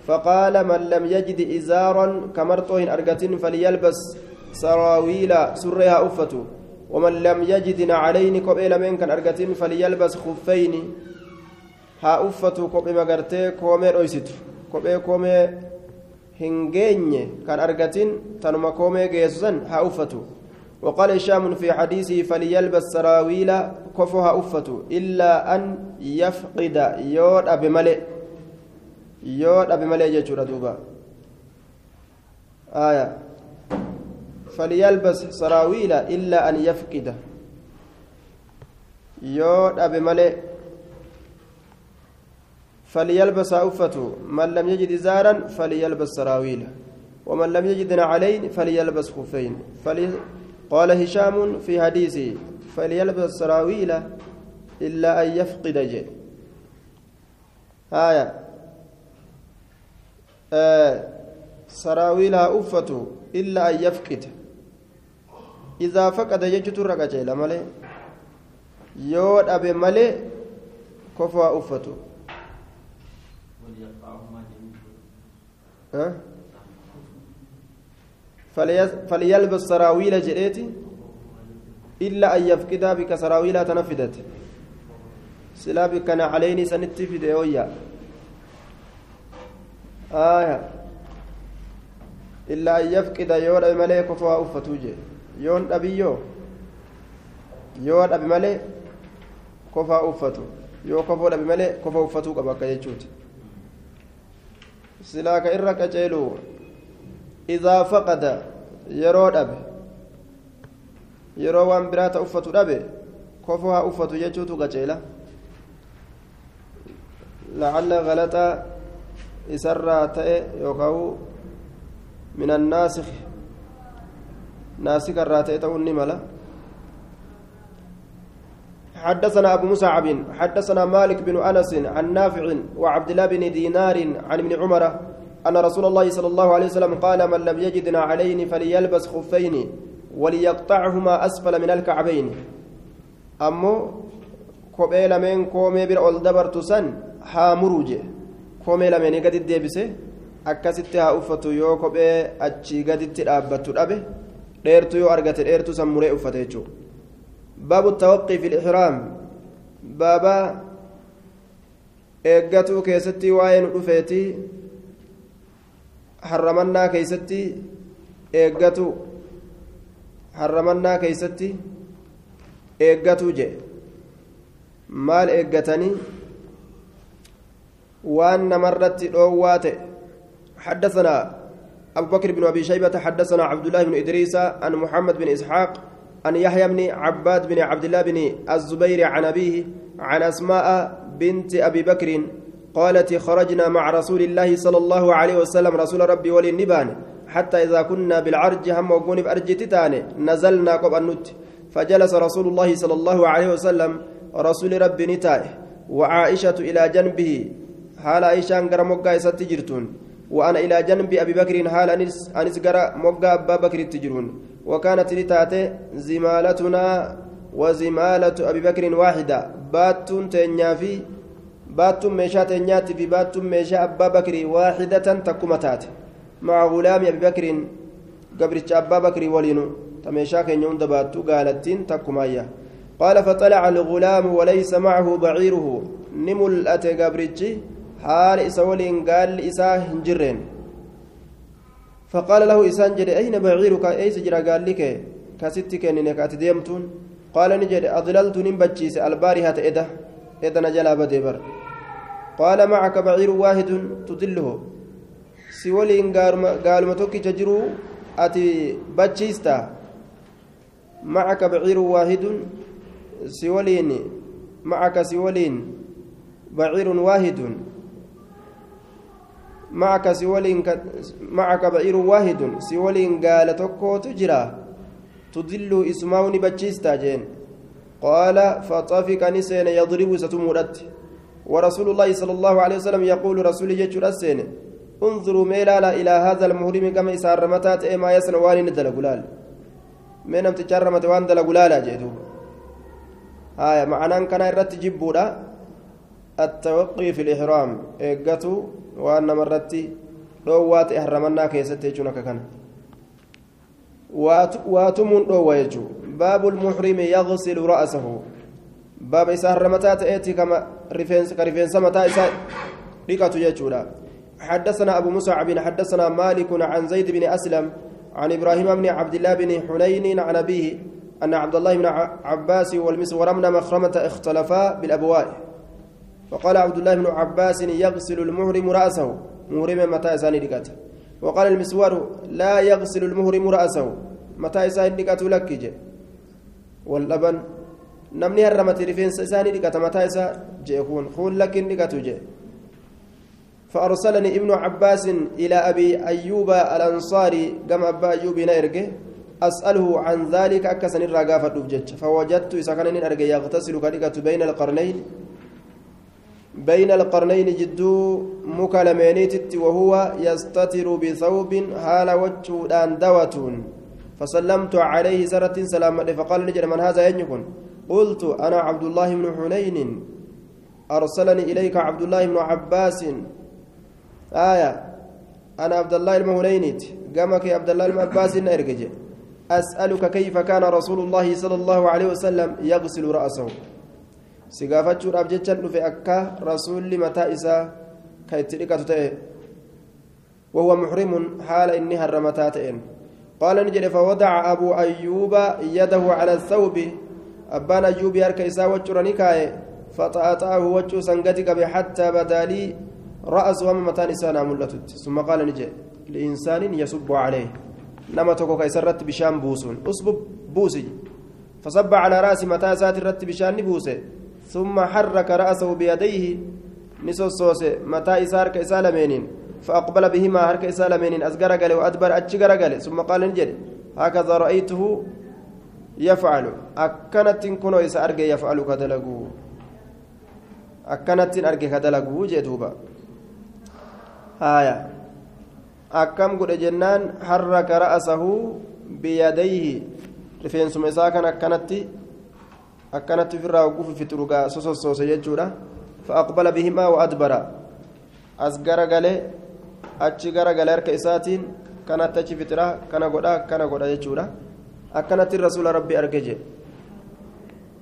فقال من لم يجد إزارا كمرطه أرقة فليلبس سراويل سرها أفته ومن لم يجد نعلين قبيل من كان أرقة فليلبس خفين. ها أفته قبيل مقرتي كومي رويست. قبيل كومي geenye kan argatin tanuma koomee geessusan haa uffatu وقال هشام في حديثه فليلبس سراويل كفها أفته إلا أن يفقد يود أبي ملئ. يود أبي ملئ جيشورا دوبا آية. فليلبس سراويل إلا أن يفقد. يود أبي ملئ فليلبس أفته من لم يجد إزارا فليلبس سراويل. ومن لم يجد نعلين فليلبس خفين. فلي... قال هشام في حديثه فليلبس سراويل إلا أن يفقد جي. آية. آه سراويلها أفته إلا أن يفقد. إذا فقد يجد الرقجة مالي يود أبي مالي كفوا أفته. فليلبس سراويل جريتي إلا أن يفقدها بك سراويل تنفدت سلا بك عليني ديويا. آية. إلا أن يفقد أبي ملك فوا أفتوجي يون أبيو يود أبي ملك كفا أفتو yoo kofoo dhabe malee kofa uffatuu qaba akka jechuuti silaa ka irra qaceelu idaa faqada yeroo dhabe yeroo waan biraa ta uffatu dhabe kofoo haa uffatu jechuutu qaceela lacalla galaxa isarraa ta'e yookaan min ta'uun ni mala حدثنا أبو مصعب حدثنا مالك بن أنس عن نافع وعبد الله بن دينار عن ابن عمر أن رسول الله صلى الله عليه وسلم قال من لم يجدنا علين فليلبس خفين وليقطعهما أسفل من الكعبين أمو kophee lameen koomee bira ol dabartu san haa muruje koomee lameenii gadi deebise akkasitti haa uffatu yoo kophee achii gaditti dheertu yoo argate dheertu san muree uffate jechuudha baabu tawaqqii fi ihraam baaba eeggatuu keessatti waa'ee nu dhufeeti harramannaa keessatti eeggatu harramannaa keessatti eeggatuu jedhe maal eeggatanii waan namarratti dhoowwaa ta'e حدثنا أبو بكر بن أبي شيبة حدثنا عبد الله بن إدريس عن محمد بن إسحاق عن يحيى بن عباد بن عبد الله بن الزبير عن أبيه عن أسماء بنت أبي بكر قالت خرجنا مع رسول الله صلى الله عليه وسلم رسول ربي وللنبان حتى إذا كنا بالعرج هم وقون بأرج تتاني نزلنا قبل النت فجلس رسول الله صلى الله عليه وسلم رسول ربي نتاه وعائشة إلى جنبه. حال عائشة أنقر مقا ستجرتون وأنا إلى جنب أبي بكر حال أنس أنس قرأ مقا أبا بكر تجرون. وكانت لتاتي زمالتنا وزمالة أبي بكر واحدة. باتون تنيافي باتون ميشا تنياتي في باتون ميشا أبا بكر واحدة تكمتات مع غلام أبي بكر قبرتش أبا بكر ولينو. تميشا كن يوم دباتو قالتين تكمايا قال فطلع الغلام وليس معه بعيره. نملأت قبرتش حال إسولين قال إساه هنجرين فقال له إسان جري أين بعيرك أي سجرا قال لك كستك إنك أتديمتون قال نجد أضللت نمبتشيس البارحة إده إذا نجلا بدبر قال معك بعير واحد تدله سولين قال متوكي تجرو أتي بتشيستا معك بعير واحد سولين معك سولين بعير واحد معك سولين معك بعير واحد. سولين قال تكو تجرى تدل اسماون بتشيستا جين. قال فطفق نسين يضرب ستمرت. ورسول الله صلى الله عليه وسلم يقول رسول يجر السين انظروا ميلالا إلى هذا المهرم كما يسار متات ما يسن وان ندل قلال. من نمت جرمت وان دل قلالا جيدو هاي معنى كان يرت جبودا التوقي في الإحرام. إيقاتو وأن مرت روات إحرمنا كيست يجونك كان. واتمون روى يجو باب المحرم يغسل رأسه. باب إسار متات إيتي كما رفنس كرفنس متى إسار ريكاتو يجودا حدثنا أبو مصعب حدثنا مالك عن زيد بن أسلم عن إبراهيم بن عبد الله بن حنين عن أبيه أن عبد الله بن عباس والمسور بن مخرمة اختلفا بالأبواء. فقال عبد الله بن عباس يغسل المهرم رأسه. مهرم متى ركاته وقال المسور لا يغسل المهرم رأسه. متى إساني ركاته لك واللبن. هرمت رفين إساني ركاته متى إسا جيكون خون لك ركاته جي. فأرسلني ابن عباس إلى أبي أيوب الأنصاري. كما أبا أيوب نيرجه أسأله عن ذلك. أكسن الرقافة فوجدت إذا كان يغتسل كريكة بين القرنين. بين القرنين جدو مكلمينيت وهو يستتر بثوب حال وجهان دوة فسلمت عليه سرة سلام فقال نجد من هذا ينكن. قلت أنا عبد الله بن حنين. أرسلني إليك عبد الله بن عباس. آية أنا عبد الله المهنينيت قامك يا عبد الله المعباس إرجع أسألك كيف كان رسول الله صلى الله عليه وسلم يغسل رأسه؟ سقافة شراب جتشن في أكا رسول متى إسا كيتريكة تأه وهو محرم حال إني هرمتاتين قال نجد فوضع أبو أيوب يده على الثوب أبان أيوب يركى إسا وجرنكاي فطأطأه وجه سنقتك حتى بدا لي رأس وما متان إسانا ملتت ثم قال نجي لإنسان يصب عليه نما توكو كيسرت بشام بوسون أصبب بوسي فصب على رأس متى سات الرت بشان بوسي ثم حرك رأسه بيديه نسوسوس متى إسار كإسالمين فأقبل بهما هرك إسالمين أزقر قال وأدبر أتشقر قال ثم قال نجد هكذا رأيته يفعل. أكنت كنو إسا أرجع يفعل كدلقو. أكنت أرجع كدلقو جدوبا هايا akkam godhe jennaan harraka ra'asahu biyadayhi rifeensuma isaa kan akkanatti akkanatti ofirraa oguu fixurugaa sosossoose jechuudha fa'aqbala bihimaa wa adbara as gara galee achi gara galee harka isaatiin kanatti achi fixira kana godha kana godha jechuudha akkanatti rasuula rabbi arge jedhe